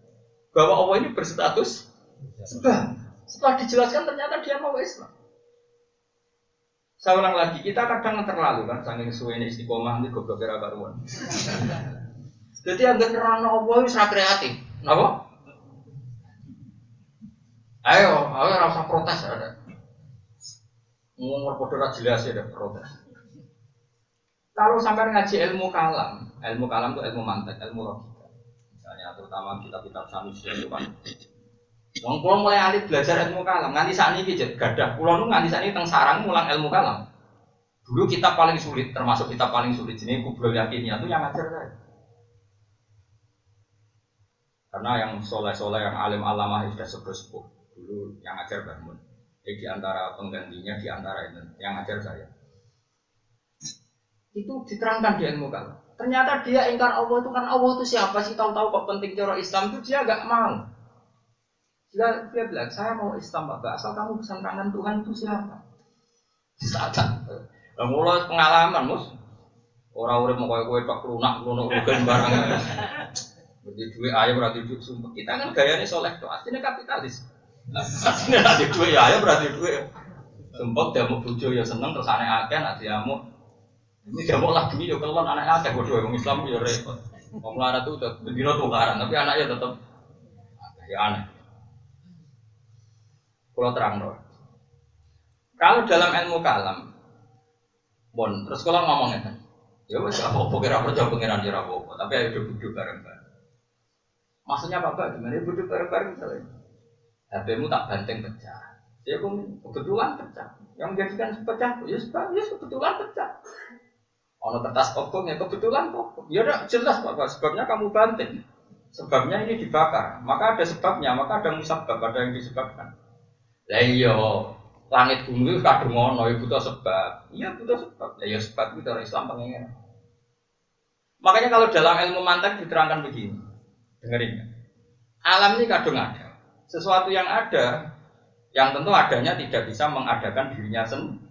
bahwa Allah ini berstatus sebab. Setelah dijelaskan ternyata dia mau Islam. Saya ulang lagi, kita kadang terlalu kan, saking suwe ini istiqomah ini goblok kira karuan. Jadi yang nerang Allah itu sangat kreatif. Apa? Ayo, ayo rasa protes ada. Ngomong podo jelas ya ada protes. Kalau sampai ngaji ilmu kalam, ilmu kalam itu ilmu mantek, ilmu logika. Misalnya terutama kitab-kitab Sanusi itu kan. Wong kula mulai alih belajar ilmu kalam, nganti saat ini gadah. Kula nu nganti saat ini teng sarang mulang ilmu kalam. Dulu kita paling sulit, termasuk kita paling sulit ini kubro yakinnya itu yang ngajar saya. Karena yang soleh-soleh, yang alim alamah sudah sepuh-sepuh. Dulu yang ngajar bangun. Jadi di antara penggantinya, di antara itu, yang ngajar saya itu diterangkan di ilmu kalam. Ternyata dia ingkar Allah itu kan Allah itu siapa sih tahu-tahu kok penting cara Islam itu dia agak mau. Dia, dia bilang saya mau Islam bapak asal kamu bisa menerangkan Tuhan itu siapa. Saat nah, mulai pengalaman mus orang orang mau kue kue tak lunak lunak barang. Jadi dua ayah berarti duit sumpah. Kita kan gayanya soleh tuh aslinya kapitalis. Aslinya nanti dua ayah berarti dua. Sumpah dia mau bujo ya seneng terus aneh akeh nanti mau ini dia mau lagi ya keluar anaknya akeh bodoh orang Islam ya repot. Wong lara tuh udah bendino tukaran tapi anaknya tetap ya aneh. Kalau terang dong. Kalau dalam ilmu kalam, bon, terus kalau ngomongnya kan, ya wes apa apa kira percaya pengiran ya apa tapi ayo duduk bareng-bareng. Maksudnya apa apa gimana? Duduk bareng-bareng misalnya. HP-mu tak banteng pecah. Ya kebetulan pecah. Yang menjadikan pecah, ya sebab ya kebetulan pecah. Ono kertas kobong ya kebetulan kok. Ya udah jelas Pak, sebabnya kamu banting. Sebabnya ini dibakar. Maka ada sebabnya, maka ada musabab, ada yang disebabkan. Lah iya, langit bumi kadung ngono, ya butuh sebab. Iya butuh sebab. Ya, ya sebab itu orang Islam pengen. Makanya kalau dalam ilmu mantek diterangkan begini. Dengerin ya. Alam ini kadung ada. Sesuatu yang ada, yang tentu adanya tidak bisa mengadakan dirinya sendiri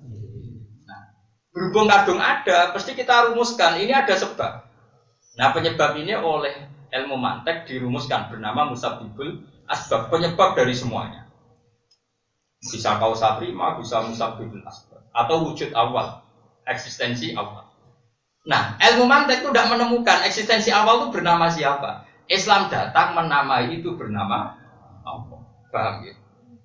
Berhubung kadung ada, pasti kita rumuskan ini ada sebab. Nah penyebab ini oleh ilmu mantek dirumuskan bernama musabibul asbab, penyebab dari semuanya. Bisa kausa prima, bisa musabibul asbab. Atau wujud awal, eksistensi awal. Nah, ilmu mantek itu tidak menemukan eksistensi awal itu bernama siapa. Islam datang menamai itu bernama Allah. Paham ya?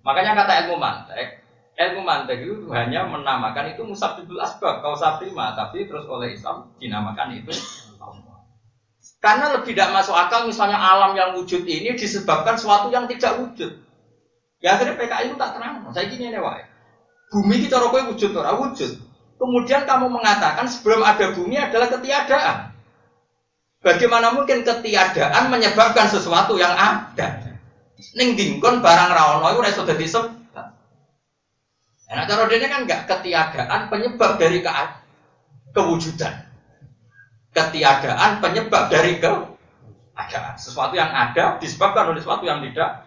Makanya kata ilmu mantek, ilmu mantek itu hanya menamakan itu musabibul asbab kausa prima tapi terus oleh Islam dinamakan itu karena lebih tidak masuk akal misalnya alam yang wujud ini disebabkan sesuatu yang tidak wujud. Ya akhirnya PKI itu tak terang. Saya gini nih bumi kita rokok wujud ora wujud. Kemudian kamu mengatakan sebelum ada bumi adalah ketiadaan bagaimana mungkin ketiadaan menyebabkan sesuatu yang ada ning dingkon barang rawono itu ora iso dadi Nah, cara dia kan enggak ketiadaan penyebab dari ke kewujudan. Ketiadaan penyebab dari keadaan. Sesuatu yang ada disebabkan oleh sesuatu yang tidak.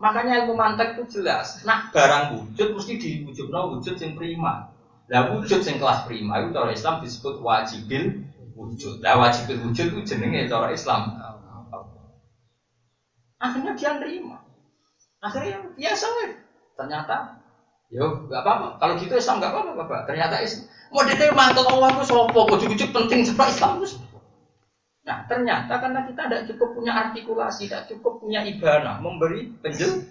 Makanya ilmu mantek itu jelas. Nah, barang wujud mesti diwujud no wujud yang prima. Nah, wujud yang kelas prima itu cara Islam disebut wajibil wujud. Nah, wajibil wujud itu jenenge cara Islam. Akhirnya dia nerima. Akhirnya biasa Ternyata Yo, gak apa-apa. Kalau gitu Islam gak apa-apa, Bapak. Ternyata Islam. Mau diterima mantel Allah itu sopo, ujuk-ujuk penting sebab Islam itu. Nah, ternyata karena kita tidak cukup punya artikulasi, tidak cukup punya ibana, memberi penjel,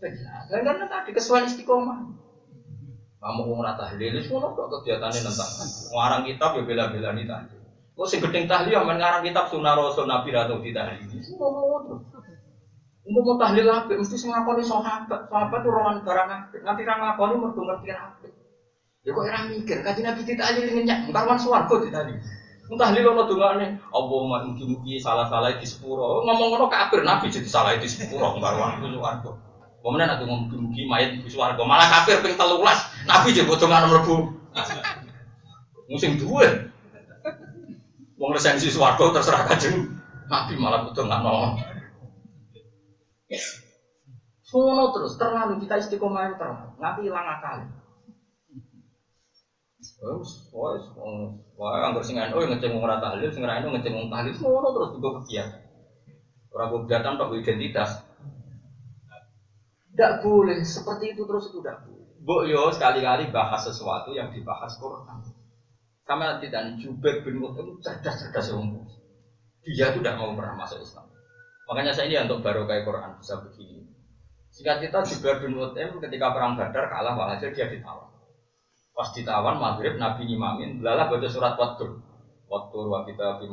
penjelasan. Karena tadi kesuai istiqomah. Kamu mau rata tahlil, semua kok kegiatannya tentang ngarang kitab ya bela-bela nih tadi. Kok sing gedeng tahlil yang ngarang kitab Sunnah Rasul Nabi atau tahlil. Ngomong Untuk mau tahlil apa? Mesti sing ngakoni sahabat. Sahabat tuh rawan barang apik. Nanti ra ngakoni mergo ngerti apik. Ya kok ora mikir, kaji Nabi ditahlil ngenyak, karwan swarga ditahlil. Tahlil ono dongane, Allahumma mugi-mugi salah-salah di sepuro. Ngomong ngono kafir Nabi jadi salah di sepuro karwan swarga. Kemudian aku mugi-mugi mayat di swarga, malah kafir ping 13. Nabi jadi botongan mlebu. Musim dua. Wong resensi swarga terserah kajeng. Nabi malah botongan Sono terus terlalu kita istiqomah terlalu nanti hilang akal. Wes, wes, wah, anggur sing anu ngeceng wong ora tahlil, sing ora anu ngeceng wong tahlil, ngono terus juga kegiatan. Ora kegiatan tok identitas. Tidak boleh seperti itu terus itu tidak boleh. Bu yo sekali-kali bahas sesuatu yang dibahas Quran. Sama nanti dan Jubair bin Mut'im cerdas-cerdas umum. Dia itu tidak mau pernah masuk Islam. Makanya saya ini untuk baru kayak Quran bisa begini. Singkat kita Jubair bin Mut'im ketika perang Badar kalah walhasil dia ditawan. Pas ditawan maghrib Nabi ngimamin, belalah baca surat Watur. Watur wa kita fi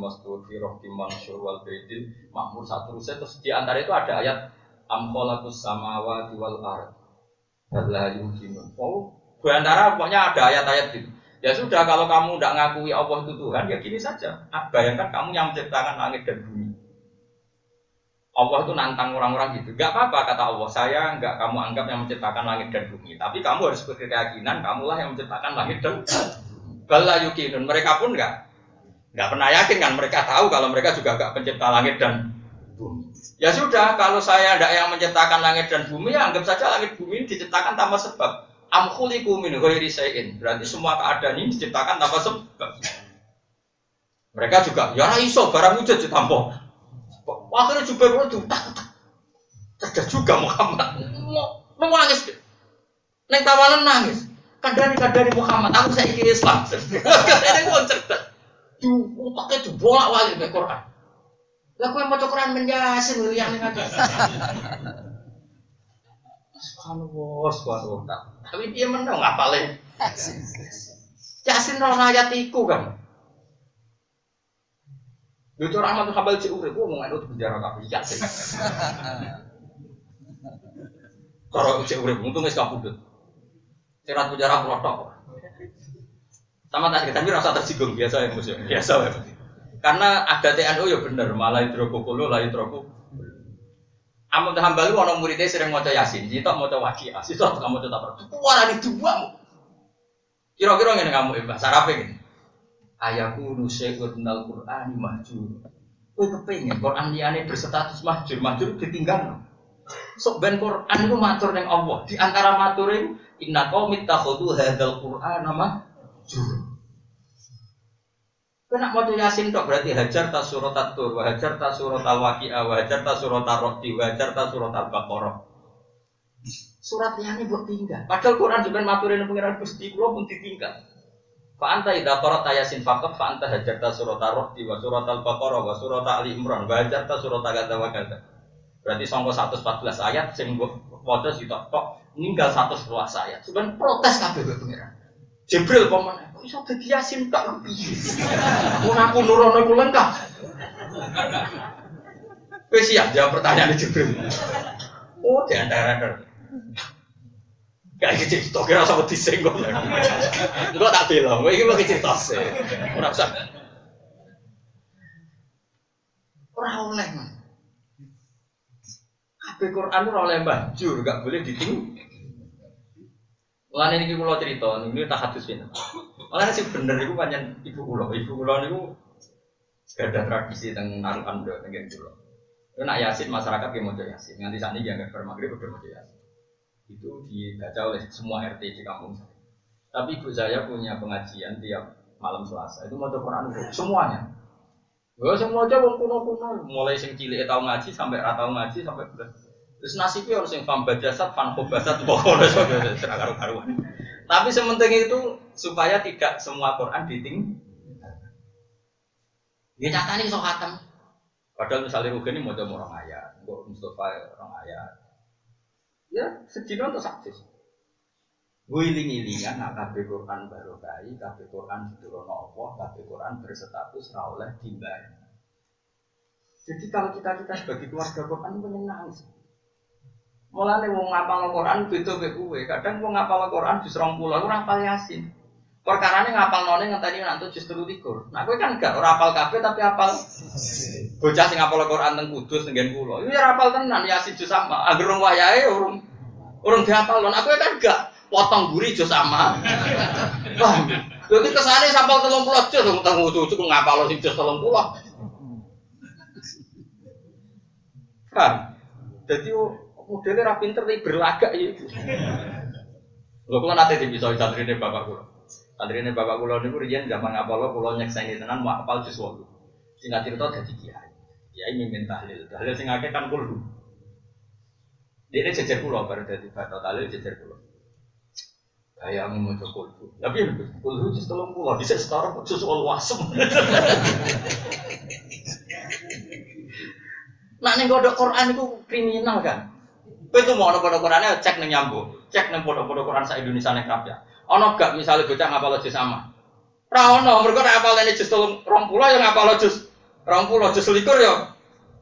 rohki mansur wal baidil makmur satu ruset terus di antara itu ada ayat amkholakus samawati wal ard. Allah yumkinun. Oh, di antara pokoknya ada ayat-ayat itu. Ya sudah kalau kamu tidak ngakui Allah itu Tuhan ya gini saja. Bayangkan kamu yang menciptakan langit dan bumi. Allah itu nantang orang-orang gitu. Gak apa-apa kata Allah, saya nggak kamu anggap yang menciptakan langit dan bumi. Tapi kamu harus berkeyakinan, kamulah yang menciptakan langit dan Bala yukinun. Mereka pun nggak nggak pernah yakin kan. Mereka tahu kalau mereka juga nggak pencipta langit dan bumi. Ya sudah, kalau saya tidak yang menciptakan langit dan bumi, ya anggap saja langit bumi diciptakan tanpa sebab. Amkhuliku min ghairi Berarti semua keadaan ini diciptakan tanpa sebab. Mereka juga, ya iso barang wujud ditampa. Akhirnya Jubair itu cerdas juga Muhammad. Nangis. Neng tawanan nangis. Kadari kadari Muhammad. Aku saya ingin Islam. Ini mau cerdas. Duh, otaknya tuh bolak balik Quran. Lah yang mau Quran menjasin yang aja. Subhanallah, subhanallah. Tapi dia menang ngapalin. Yasin roh ayat iku kan. Yo cara Ahmad Hambal cek urip, ngomong anu penjara kabeh ya sih. Cara cek urip untung wis kapundhut. Cerat penjara protok. Sama tak tapi rasa tersinggung biasa ya musuh. Biasa ya. Karena ada TNU ya bener, malah hidrokokolo lah hidroko. Ahmad Hambal ono muridnya sering maca Yasin, sitok maca Waqiah, sitok kamu maca Tabar. Warani dua. Kira-kira ngene kamu Mbak Sarape ngene ayaku nusyai'un minal Qur'ani mahjur. Kowe kepengin Quran liyane berstatus mahjur, mahjur ditinggal. Sok ben Quran itu matur ning Allah. Di antara matur itu inna qaumit takhudhu hadzal Qur'ana mahjur. Kena mau yasin tok berarti hajar ta surat at-tur, wa hajar ta surat al-waqi'ah, wa hajar ta surat ar-rahdi, wa hajar ta surat al-baqarah. Surat yang ini buat tinggal. Padahal Quran juga maturin pengiran Gusti kula pun ditinggal. Fa anta idza qara'ta yasin faqat fa anta hajarta surat ar-rahdi wa surat al-baqarah wa surat ali imran wa hajarta surat kadza wa kadza. Berarti sangko 114 ayat sing waca sitok tok ninggal 111 ayat. Suben protes kabeh pengiran. Jibril pemane, kok iso dadi yasin tak piye? Ora aku nurono iku lengkap. Wis siap jawab pertanyaan Jibril. Oh, di antara Gak iki cerita kira sama disenggol. Gua tak bilang, gua iki mau cerita sih. Ora usah. Ora oleh. Quran ora oleh banjur, gak boleh diting. Mulane niki kula cerita, ini tak hadis ini. Mulane sih bener iku pancen ibu kula, ibu kula niku gak ada tradisi teng narukan do teng kula. Itu nak yasin masyarakat yang mau yasin, nganti saat ini jangan bermagrib udah mau yasin itu dibaca oleh semua RT di kampung saya. Tapi ibu saya punya pengajian tiap malam Selasa itu mau Quran semuanya. Gue semua aja wong kuno kuno, mulai sing cilik tahu ngaji sampai ratau ngaji sampai belas. Terus nasibnya harus yang fam bajasat, fam khobasat, pokoknya serang karu karuan. Tapi sementing itu supaya tidak semua Quran diting. Dia nyata nih sok hatam. Padahal misalnya Rugen ini mau coba orang ayat, Mustafa orang ayat, Ya, sedino untuk saksis. Wiling-ilingan nak kabeh Quran baru kai, kabeh Quran diturunno Allah, kabeh Quran berstatus ra oleh timbar. Jadi kalau kita kita sebagai keluarga Quran menyenang sih. Mulane wong ngapal Quran beda mek kowe. Kadang wong ngapal Quran jus 20 ora hafal Yasin. Perkarane ngapal none ngenteni nanti jus 23. Nah kowe kan gak ora hafal kabeh tapi hafal bocah sing ngapal Quran teng Kudus teng kula. Iku ya hafal tenan Yasin jus sama. Angger wong wayahe urung urung dihafal. Nah kowe kan gak potong guri jus sama. Wah, jadi kesane sampal telung puluh jus, tentang cucu ngapal sing jus telung puluh. Kan, jadi modelnya rapi pinter tapi berlagak ya. Lo kok nanti bisa santri ini bapak kulo. Santri ini bapak kulo ini rian zaman kulo nyekseni tenan mau apal jus walu. Singkat cerita jadi kiai. Kiai mimin tahlil. Tahlil sing akeh kan kulo. Dia ini jejer kulo baru jadi batal tahlil jejer kulo. Kayak mau coba kulhu. Tapi kulhu jus tolong pulau. Bisa sekarang jus wal wasem. Nak nih kodok Quran itu kriminal kan? Itu mau ono kodok Qurannya cek nih nyambung, cek nih kodok kodok Quran sa Indonesia kerap ya. Ono gak misalnya bocah ngapal jus sama? Rawono, mereka nak apal ini jus tolong rong pulau yang ngapal rong pulau jus likur ya.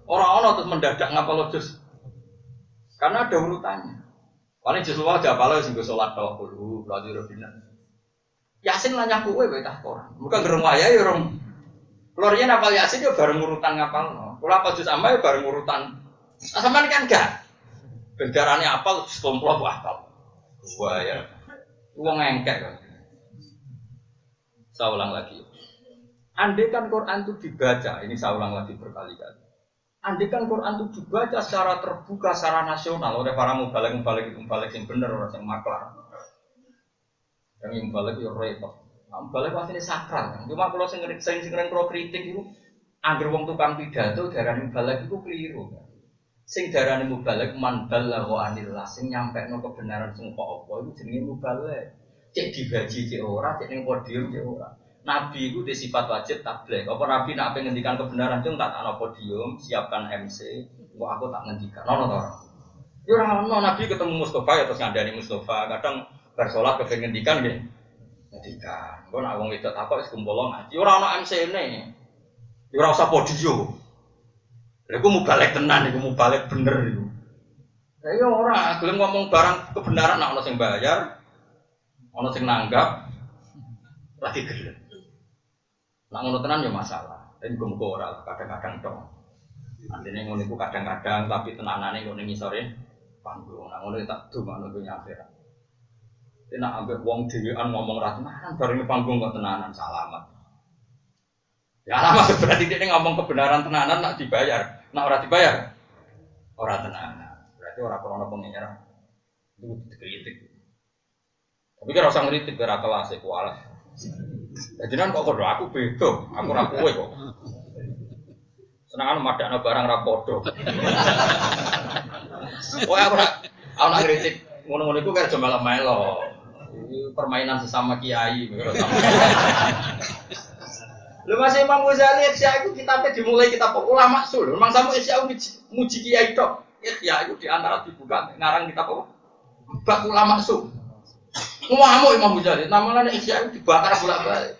Orang ono terus mendadak ngapal jus. Karena ada urutannya. Paling luar gak apal sing sholat tau kudu belajar robina. Yasin lah nyaku kowe wae tak Quran. Bukan gerung waya ya rong. Apal Yasin ya bareng urutan ngapal. Kalau apal jus sama ya bareng urutan. Sama kan enggak. Bendarane apal sekelompok apal. Wah ya. Uang engkek. Saya ulang lagi. Andai kan Quran itu dibaca, ini saya ulang lagi berkali-kali. Andai kan Quran itu dibaca secara terbuka, secara nasional oleh para mubalik mubalik mubalik yang benar orang yang maklar. Yang mubalik itu repot. Nah, mubalik pasti ini sakral. Cuma kalau sing sing kalau kritik itu, angger wong tukang pidato darah mubalik itu keliru kan. Sing darah mubalik man balagha anillah, sing nyampe no kebenaran sing kok apa itu jenenge mubalik. Cek dibaji cek ora, cek ning podium cek ora. Nabi itu di sifat wajib tabligh. Apa Nabi nak pengen ngendikan kebenaran cung tak ana podium, siapkan MC, kok aku tak ngendikan. Ono to? Ya ora ono Nabi ketemu Mustafa ya terus ngandani Mustafa. Kadang bar salat kepengen ngendikan nggih. Ngendikan. Kok nak wong wedok takok wis kumpul ngaji. Ora ono MC-ne. Ya ora usah podium. Iku mubalek tenan iku mubalek bener iku. Ya ya ora gelem ngomong barang kebenaran nak ono sing bayar, ono sing nanggap, lagi gelem. Nak ngono tenan ya masalah. Dan gue muka ora kadang-kadang dong. Artinya ngono iku kadang-kadang tapi tenanane ngono ngisore panggung. Nak ngono tak dumakno dunya akhirat. Nak ambek wong dhewean ngomong ra tenanan bareng panggung kok tenanan salamat. Ya alamat berarti dia ngomong kebenaran tenanan nak dibayar. Nak ora dibayar ora tenanan. Berarti ora krono pengenyar. Itu dikritik. Tapi kan rasa ngeritik biar kelas iku alas. Jadi kan kok kodo aku beda, aku ra kowe kok. Senangan madakno barang ra padha. Wah aku ra aku nak kritik ngono-ngono iku kaya melo melo. Permainan sesama kiai. Lu masih Imam Ghazali Ihya itu kitabnya dimulai kitab ulama sul. Memang sama Ihya muji kiai tok. Ihya itu di antara dibuka ngarang kitab apa? Bak ulama sul. Ngamuk Imam Ghazali. Namanya Ihya itu dibakar bolak-balik.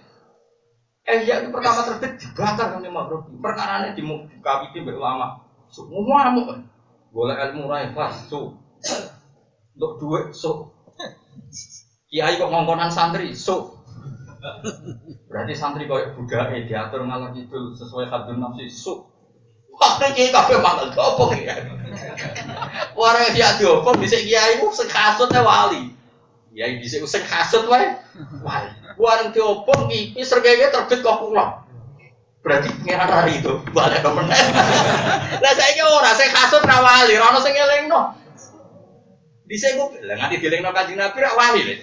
Ihya itu pertama terbit dibakar kan Imam Rabi. Perkara ini dibuka itu ulama. Su ngamuk. Boleh ilmu rai kelas su. Untuk duit su. Kiai kok ngongkonan santri su. Berarti santri kau budak eh diatur malah itu sesuai hadun nafsi su. Wah, kiai kafe malah apa ya? Warga dia diopong bisa kiai itu sekasutnya wali. Kiai bisa usah kasut wae. Wali. Warga diopong kipi sergaya terbit kok pulang. Berarti pengiran hari itu balik ke meneh. Lah saya ora saya kasut ra wali, ora ono sing elingno. Dhisik bilang nganti dielingno Kanjeng Nabi ra wali lho.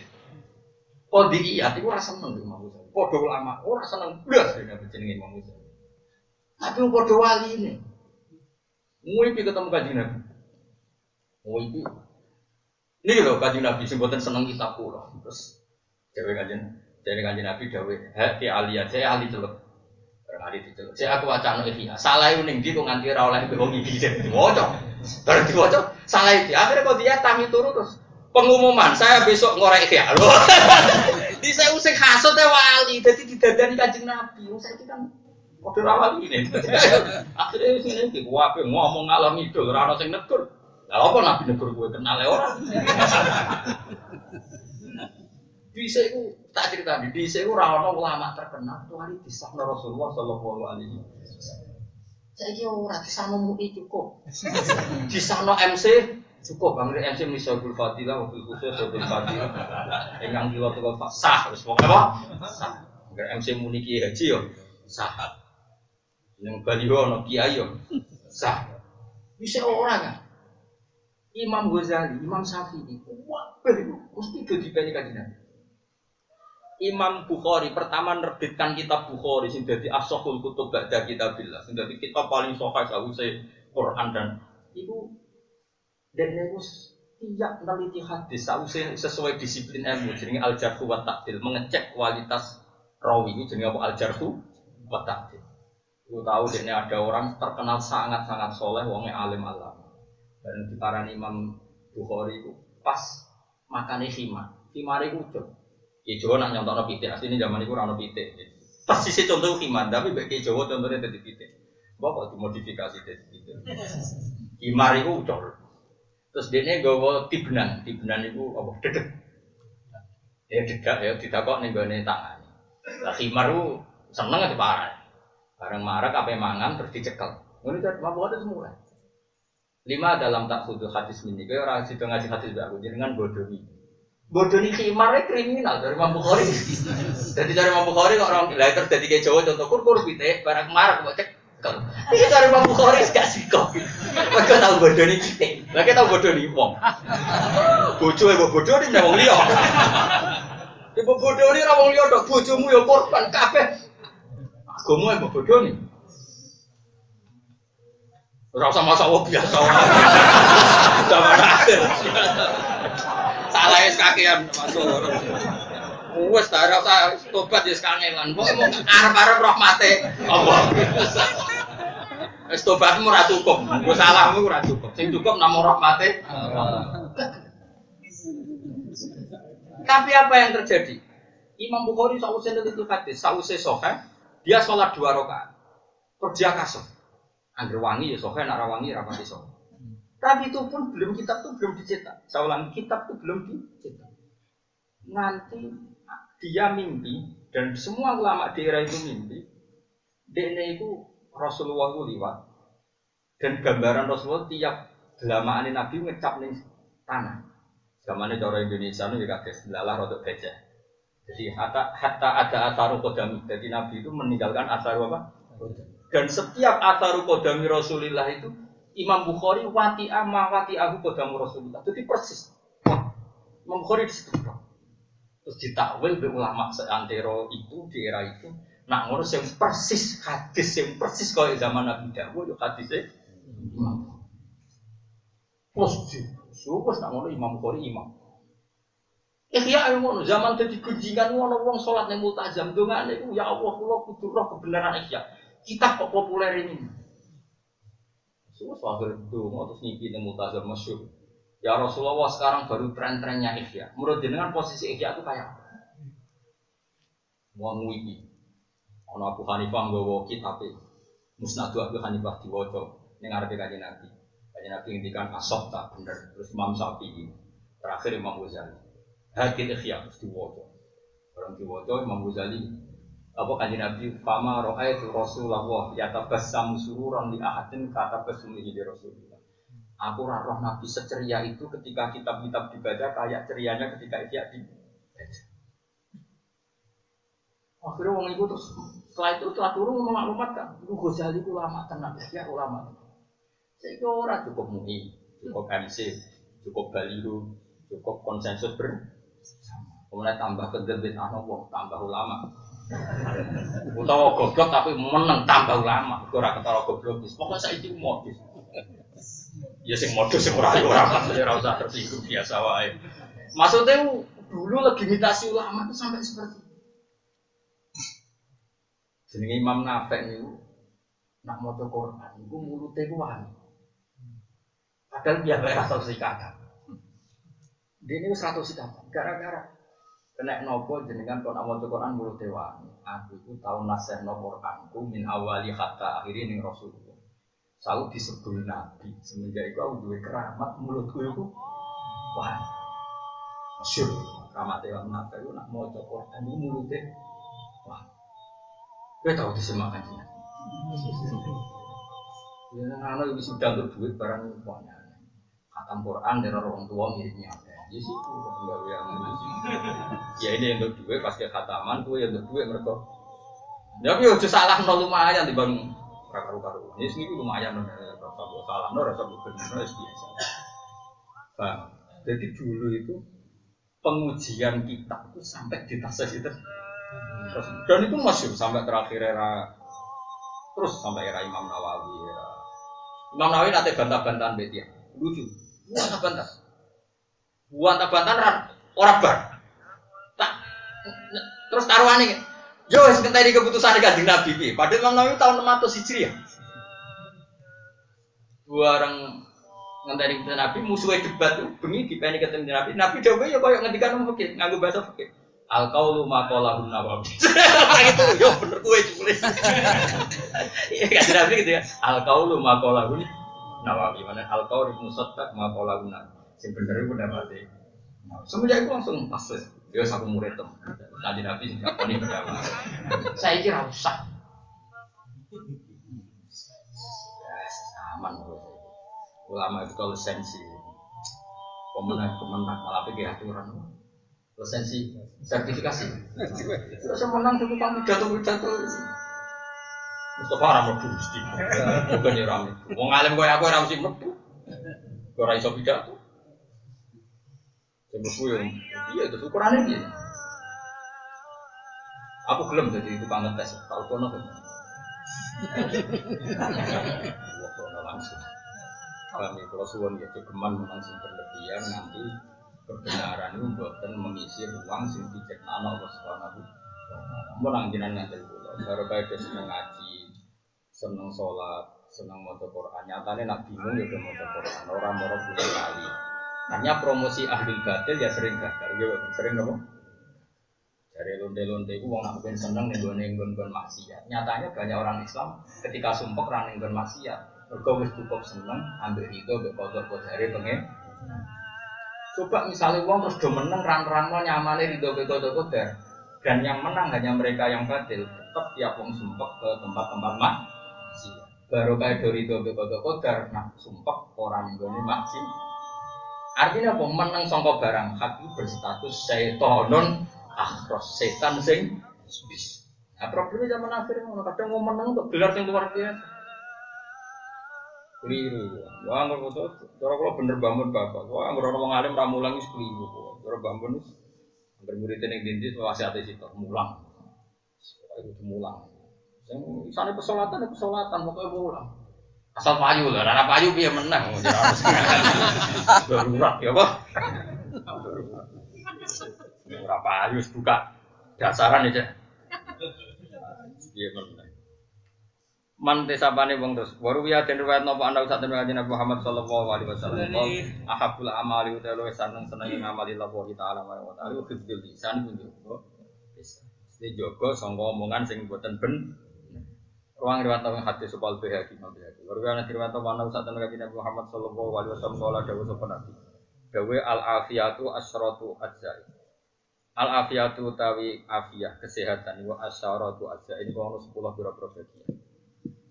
Kodi iya, itu rasa seneng di Imam Ghazali. Podo ulama, orang seneng belas dengan jenenge Imam Ghazali. Tapi podo wali ini, Muipi ketemu kaji Nabi. Muipi. Ini loh kaji Nabi sebutan seneng kitab pulau. Terus cewek kaji, cewek kaji Nabi dawe. Hati alia, saya ahli celuk. Berkali diceluk. Saya aku wacana ihya. Salah uning di kok nganti ra oleh wong iki. Diwaca. Bareng diwaca, salah iki. Akhirnya kok dia tangi turu terus pengumuman saya besok ngorek ya loh. Di saya usik hasut ya wali. Jadi didadani kanjeng nabi. Oh, saya kan kode wali ini. Akhirnya ini ini wape ngomong ngalor ngidul rano sing negur. Lah apa nabi negur gue kenal ya orang. Bisa itu tak cerita di bisa itu rano ulama terkenal tuh hari disahna Rasulullah Shallallahu Alaihi Wasallam. Saya kira orang disahna mui cukup disahna MC cukup bang. MC misal fadilah mobil khusus mobil fadilah yang kilo tuh sah terus pokoknya apa sah. MC muniki haji yo. Sah. Yang baliho no kiai yo. Sah. Bisa orang kan Imam Ghazali, Imam Syafi'i, wah, mesti jadi banyak kajian. Imam Bukhari pertama nerbitkan kitab Bukhari sing dadi asahul kutub ba'da kitabillah sing dadi kitab paling sahih sawise Quran dan itu dan itu tidak meneliti hadis sawise sesuai disiplin ilmu jenenge al jarhu wa ta'dil. Mengecek kualitas rawi ini jenenge apa? Al jarhu wa ta'dil. Lu tahu dia ada orang terkenal sangat-sangat soleh wongnya alim alam. Dan diparani Imam Bukhari itu pas makannya khimar. Khimar itu ucap ya Jawa nak nyontok asli ini zaman itu rano pitik. Sih contoh khimar tapi bagi Jawa contohnya jadi pitik. Bapak dimodifikasi jadi pitik. Khimar itu ucap terus dia gawa tibnan tibnan itu apa? Dedek. Ya dedek ya tidak kok nih gue tangan. Lah khimar itu seneng aja parah bareng marah apa mangan terus dicekel. Ini kan mampu ada semua. Lima dalam tak sudah hadis ini, kayak orang situ ngaji hadis aku dengan bodoh ini. Bodoh ini khimarnya kriminal dari Imam Bukhari. Jadi dari Imam Bukhari kok orang lah terus jadi kayak Jawa contoh kur kur pite barang marah kok cek. Ini dari Imam Bukhari gak sih kok. Mereka tahu bodoh ini kita. Lagi tahu bodoh ini wong. Bodoh ibu bodoh ini memang liya. Ibu bodoh ini rawong liya dok bojomu ya korban kabeh. Agama ibu bodoh nih. Ora usah masa Allah biasa. Salah es kakean masuk. Wes ta ora tobat ya kangelan. Pokoke mau arep-arep rahmate Allah. Wes tobatmu ora cukup. Wes salahmu ora cukup. Sing cukup namung rahmate Tapi apa yang terjadi? Imam Bukhari sausé itu hadis, sausé sahih, dia sholat dua rakaat. Dia kasih. Angger wangi ya sohe, nak wangi rapati sohe. Tapi itu pun belum kitab itu belum dicetak. Saya kitab itu belum dicetak. Nanti dia mimpi dan semua ulama daerah itu mimpi. Dene itu Rasulullah itu liwat dan gambaran Rasulullah tiap delamaan Nabi ngecap nih tanah. Zamannya cara Indonesia itu juga lalah rotok gajah. Jadi hatta, hatta ada asaru kodami. Jadi Nabi itu meninggalkan asaru apa? Dan setiap atharu kodami Rasulullah itu Imam Bukhari wati ama wati aku kodamu Rasulullah. Jadi persis. Imam Bukhari di situ. Terus ditakwil be ulama seantero itu di era itu. Nak ngurus yang persis hadis yang persis kau zaman Nabi Dawud hadisnya Imam. Plus di Terus nak ngono Imam Bukhari imam. Ihya ilmu zaman jadi kunjingan ngono wong salat ning multazam dongane ya Allah kula kudu roh kebenaran ihya kita kok populer ini. Semua akhir itu mau terus ngipi nemu mutazar masyur. Ya Rasulullah sekarang baru tren-trennya ikhya. Menurut dengan posisi ikhya itu kayak apa? Mau ngwiki. Ono Abu Hanifah nggawa kitab Musnadu Abu Hanifah diwaca ning ngarepe kanjeng Nabi. Kanjeng Nabi ngendikan asok tak bener. Terus Imam Syafi'i. Terakhir Imam Ghazali. Hadis ikhya mesti diwaca. Orang diwaca Imam Ghazali apa kanjeng Nabi fama roa itu Rasulullah yatabassamu sururan di ahadin kata besumi di Rasulullah. Aku roh Nabi seceria itu ketika kitab-kitab dibaca kayak cerianya ketika dia dibaca. Akhirnya orang itu terus setelah itu setelah turun memaklumatkan, itu Ghazali itu ulama tenang, ya ulama. Saya kira orang cukup mui, cukup MC, cukup baliho, cukup konsensus bersama. Kemudian tambah kedebit anak tambah ulama. Utawa goblok tapi meneng tambah ulama. Ora ketara goblok. Pokoke saiki modus. Ya sing modus sing ora ora maksudnya ora usah tersinggung biasa wae. Maksudnya dulu legitimasi ulama itu sampai seperti itu. Jenenge Imam Nafek niku nak maca Quran iku mulute ku wani. Padahal dia ora tau sikatan. Dia ini satu sikap gara-gara kena nopo jenengan kon amal Quran mulut dewa. Aku itu tahu nasih nopo Quranku min awali hatta akhiri ning Rasulullah. Selalu disebut Nabi semenjak itu aku duwe keramat mulutku itu wah masyur keramat dewa Nabi itu nak mau Quran itu mulutnya wah. Gue tahu disemakan sih. Ya, anak itu sudah untuk duit barang pokoknya. Khatam Quran dari orang tua miripnya. Ya sih, enggak yang Ya ini yang untuk duit pasti khataman, gue yang untuk duit mereka. Ya tapi udah salah nol lumayan di bang karu karu. Ini sini lumayan nih, rasa buat salah nol, rasa buat benar, biasa. Bang, jadi dulu itu pengujian kita itu sampai di tas itu. Dan itu masih sampai terakhir era terus sampai era Imam Nawawi era. Imam Nawawi nanti bantah-bantahan betia lucu. Bantah-bantah bantah-bantahan orang bar. Tak terus taruhan ini yo wis ngenteni keputusan kanjeng Nabi piye padahal Imam Nawawi tahun 600 Hijriah bareng ngenteni keputusan Nabi musuhnya debat tuh bengi dipeni ketemu Nabi. Nabi dawuh ya koyo ngendikan fikih nganggo bahasa fikih al kaulu makola nawawi. Itu yo bener gue tulis iya kan nabi gitu ya. Al kaulu makola nawawi. Mana al kaulu musaddaq makola nawawi. Sing bener itu mati. Semenjak itu langsung pas ya aku murid tuh tadi nabi sing ini berapa saya kira usah aman ulama itu kalau sensi pemenang pemenang malah pikir aturan lisensi sertifikasi. Terus menang satu kali pidato pidato. Mustafa orang mlebu mesti. Bukan ya rame. Wong alim koyo aku ora mesti mlebu. Ora iso pidato. Yo iya itu ukurane piye. Aku gelem jadi tukang ngetes, tau kono kan. Kono langsung. Kami kalau suwon ya geman langsung berlebihan nanti kebenaran itu buatan mengisi ruang sing diciptakan Allah Subhanahu taala. jenengan ngaten kula, baru kaya seneng ngaji, seneng sholat, seneng maca Quran. Nyatane nak bingung ya maca Quran, ora moro kali. Hanya promosi ahli batil ya sering gagal, ya sering nopo? Dari lonte-lonte. Itu nak ben seneng ning gone nggon maksiat. Nyatanya banyak orang Islam ketika sumpek ra ning nggon maksiat, mergo wis cukup seneng ambil itu mbek kodok-kodare pengen Coba misalnya uang terus do menang ran-ran mau nyamane di dobe dobe koder dan yang menang hanya mereka yang batil tetap tiap uang sumpek ke tempat-tempat mak baru kayak dari dobe dobe koder nah sumpek orang yang maksi artinya apa menang songkok barang hak itu berstatus setonun akhros setan sing bis nah problemnya zaman akhir kadang mau menang untuk gelar yang luar biasa keliru. Wah, nggak foto. Cara kalau bener bangun bapak. Wah, nggak orang ngalim ramulang itu keliru. Cara bangun itu bermurid yang dindi masih ada situ mulang. Itu mulang. Yang sana pesolatan, pesolatan pokoknya mulang. Asal payu lah, rara payu dia menang. Darurat ya pak. Rara payu buka dasaran aja. Dia menang man tesabane wong terus waru ya den riwayat napa ana usah den Nabi Muhammad sallallahu alaihi wasallam ahabul amali utawa seneng seneng ngamali Allah taala wa taala hifdzul lisan kunjuk Ini jogo sangka omongan sing boten ben Ruang riwayat nang hadis supal bihaqi Imam bihaqi. Waru ya riwayat napa ana usah den Nabi Muhammad sallallahu alaihi wasallam kala dawuh sapa nabi. Dawe al afiyatu asyratu ajzai. Al afiyatu tawi afiyah kesehatan wa asyaratu ajzai. Ini kalau 10 pira-pira bagian.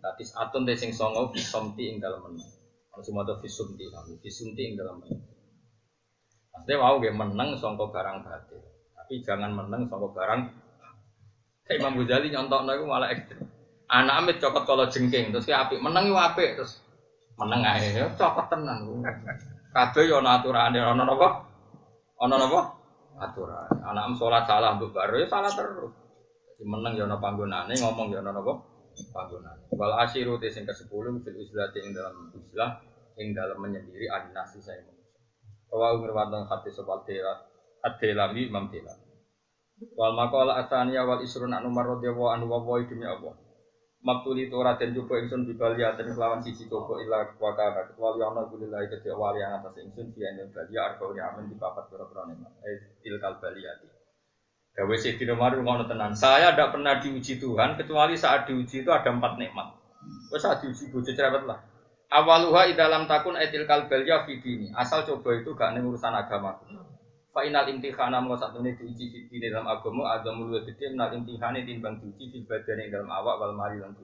Tadi atun te sing songo visomti ing dalam menang. Kalau semua itu visumti, visumti ing dalam menang. Maksudnya mau gak menang songko barang batil, tapi jangan menang songko barang. Kayak Imam Ghazali nyontok itu malah ekstrim. Anak amit cokot kalau jengking, terus kayak api menang itu api, terus menang aja ya cokot tenang. Kabeh yo aturan ono napa? Ono napa? Aturan. Anak am sholat salah mbok baru ya salah terus. Jadi menang yo ono panggonane, ngomong yo ono napa? panggonan. Wal asyiru te sing ke-10 fil islati ing dalam islah ing dalam menyendiri adinasi saya manusia. Wa ngriwatan hati sebal dela ad-delami Imam Dela. Wal maqala asaniya wal isrun anu marradhiyallahu anhu wa wa demi Allah. Maktuli itu ora den coba ingsun bibaliatin kelawan siji coba ila wakana kecuali ana kulilahi kedua wali yang atas ingsun dia ing balia arba amin di papat pira-pira nikmat eh ilkal baliati Gawe Sayyidina Umar ngono tenan saya tidak pernah diuji Tuhan kecuali saat diuji itu ada empat nikmat. Wes saat diuji bojo cerewet lah. Awaluha idalam takun etil kalbelia fidini asal coba itu gak ning urusan agama Fa inal imtihana mengko satune diuji di dalam agama ada luwih gede menal imtihane timbang diuji di badan yang dalam awak wal mari lan.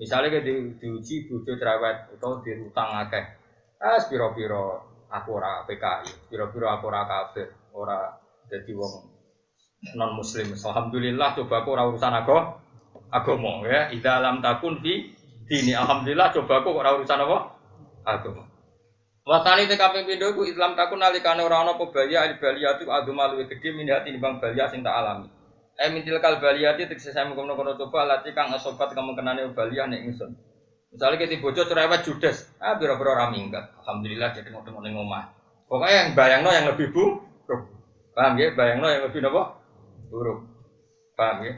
Misalnya di, diuji bojo cerewet utawa dirutang akeh. Ah piro-piro aku ora PKI, piro-piro aku ora kafir, ora dadi wong non muslim. Alhamdulillah coba aku ora urusan aku agama ya. Ida alam takun fi dini alhamdulillah coba aku ora urusan apa? Agama. Wasani te kaping pindho ku Islam takun nalikane ora ana apa balia al baliyatu agama luwih gedhe min hati nimbang balia sing tak alami. Eh mintil kal baliyati tegese saya mengkono kono coba lati kang sobat kemungkinane balia nek ingsun. Misalnya kita bocor cerewet judes, ah biro-biro ora minggat. Alhamdulillah jadi ngono ning omah. Pokoknya yang bayangno yang lebih buruk. Paham ya? Bayangno yang lebih apa? Buruk. Paham ya?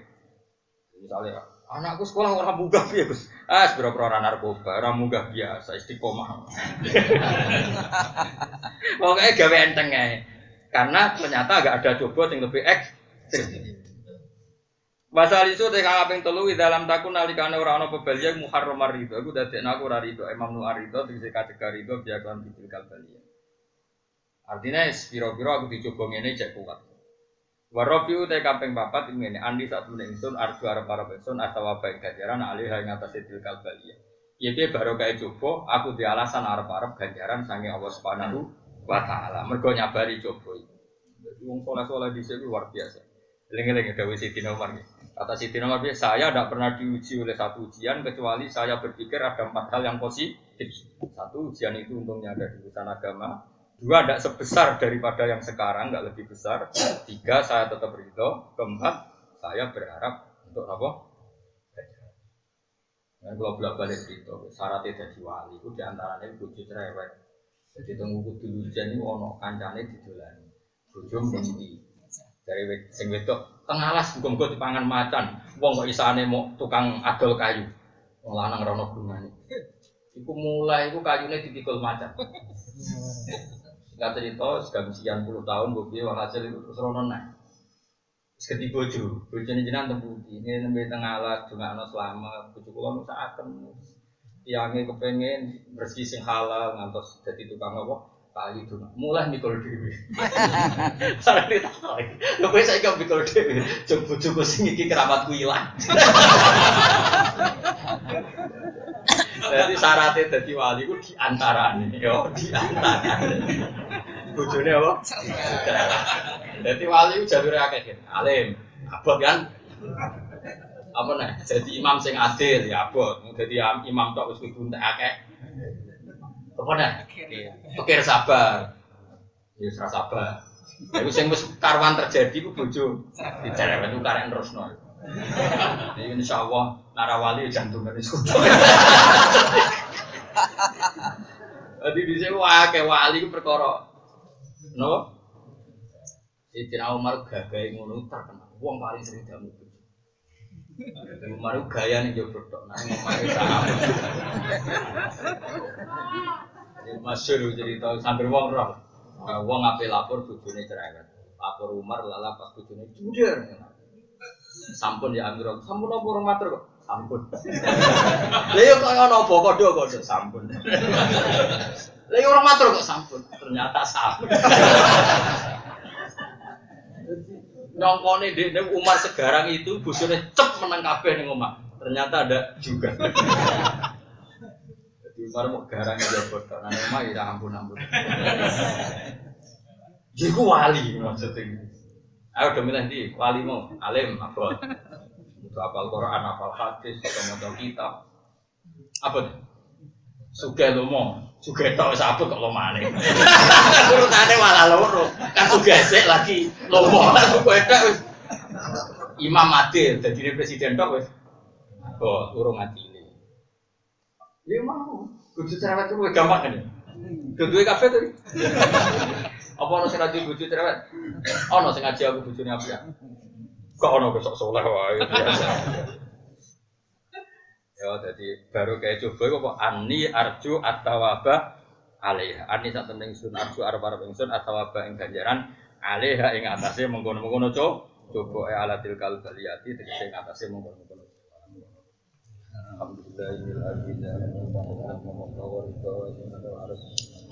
Misalnya Anakku sekolah orang munggah ya Gus. Ah, sebiro orang narkoba, orang munggah biasa, istiqomah. Pokoknya gawe enteng aja. Karena ternyata agak ada coba yang lebih ekstrim. Masal isu teh kang kaping telu di dalam takun nalikane ora ana pebalia muharram rido. Aku dadekno aku ora rido. Imam Nu arido tegese kategori rido biya kan bibil kalbalia. Artinya spiro-piro aku dicoba ngene cek kuat. Warobiu te kaping papat ini andi saat menek ingsun arju arep arep ingsun asawa baik ganjaran alih ing atas til kalbalia. Iya piye baru kayak coba aku di alasan arep arep ganjaran sange Allah Subhanahu wa taala. Mergo nyabari coba iki. Jadi wong soleh-soleh di sini luar biasa. Eling-eling dawuh Siti Umar nih. Kata Siti Umar saya tidak pernah diuji oleh satu ujian kecuali saya berpikir ada empat hal yang positif. Satu ujian itu untungnya ada di urusan agama, Dua, tidak sebesar daripada yang sekarang, nggak lebih besar. Tiga, saya tetap ridho. Keempat, saya berharap untuk apa? Dan kalau bolak balik itu, syaratnya jadi wali, itu di antaranya bujuk cerewet. Jadi tunggu kudu hujan itu ono kancane didolani. Bojo mesti dari sing wedok tengalas bukan gue dipangan macan. Wong kok isane mau tukang adol kayu. Wong lanang rono gunane. Iku mulai iku kayune dipikul macan. Nggak cerita, sudah sekian puluh tahun, gue bilang hasil itu terus rono naik. Seketi bojo, bojo ini jenang tembuti, ini nembe tengah alat, juga anak selama, bojo kulo nusa akan, tiangnya kepengen bersih sing halal, ngantos jadi tukang apa, kali itu, mulai mikul dewi. Sarang ditakai, lo gue saya gak mikul dewi, coba bojo sing iki keramatku hilang. Jadi syaratnya jadi wali itu di antaranya, yo di antaranya. Bojone apa? Jadi wali itu jalur akeh alim, abot kan? Apa nih? Jadi imam sing adil ya abot. Jadi imam tok wis kudu akeh. Apa nih? Pikir sabar. Ya sabar. Iku sing wis karwan terjadi ku bojo dicerewet ku karek terusno. Jadi insya Allah narawali jantung dari suku. Jadi di sini wah kayak wali itu perkara, no? Sayyidina Umar gagai ngono terkenal. Wong paling sering jamu. Umar gaya nih jauh berdoa, nah Umar sama. Masyur cerita sambil wong roh. Wong ngapain lapor bojone cerewet. Lapor Umar lala pas bojone jujur sampun ya Amirul sampun apa orang matur kok? Sampun. Lha yo kok ana apa? Padha kok sampun. Lha yo orang matur kok? Sampun. Ternyata sampun. Nyongkone di Umar segarang itu busune cep menang kabeh ning omah. Ternyata ada juga. Jadi Umar mau garang aja bodoh nah omah ya ampun ampun. Jadi wali maksudnya Ayo udah milih di wali mau alim apa? Itu apal Quran, apal hadis, atau mau kitab. Apa tuh? Suge lo mau, suge tau sabut kok lo mana? Urutannya malah loro, kan suge sek lagi lo mau lah suge tak Imam adil, jadi presiden tok wes. Oh, urung adil. Ya mau, kudu cerewet itu gampang kan ya? Kedua kafe tuh. Apa ono sing ngaji bojo cerewet? Ono sing ngaji aku bojone apik. Kok ono besok soleh wae. Ya jadi baru kayak coba apa ani arju atawaba alaiha. Ani sak temen ingsun arju arep ingsun atawaba ing ganjaran alaiha ing atase mengkono-mengkono co. Coba e alatil kal baliyati tegese ing atase mengkono-mengkono.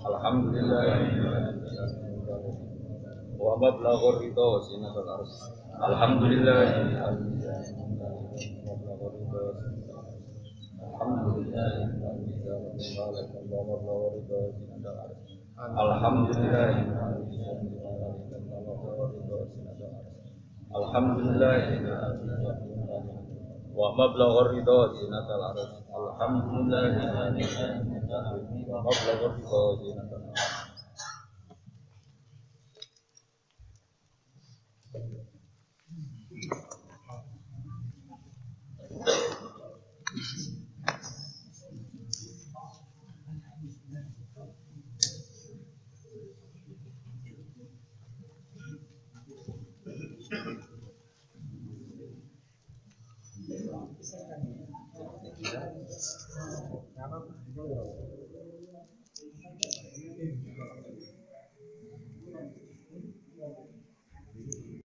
Alhamdulillah wa mablaghur ridha sinatul ars. Alhamdulillah Alhamdulillah Alhamdulillah wa mablaghur ridha sinatul ars. Alhamdulillah wa mablaghur ridha sinatul ars. Karena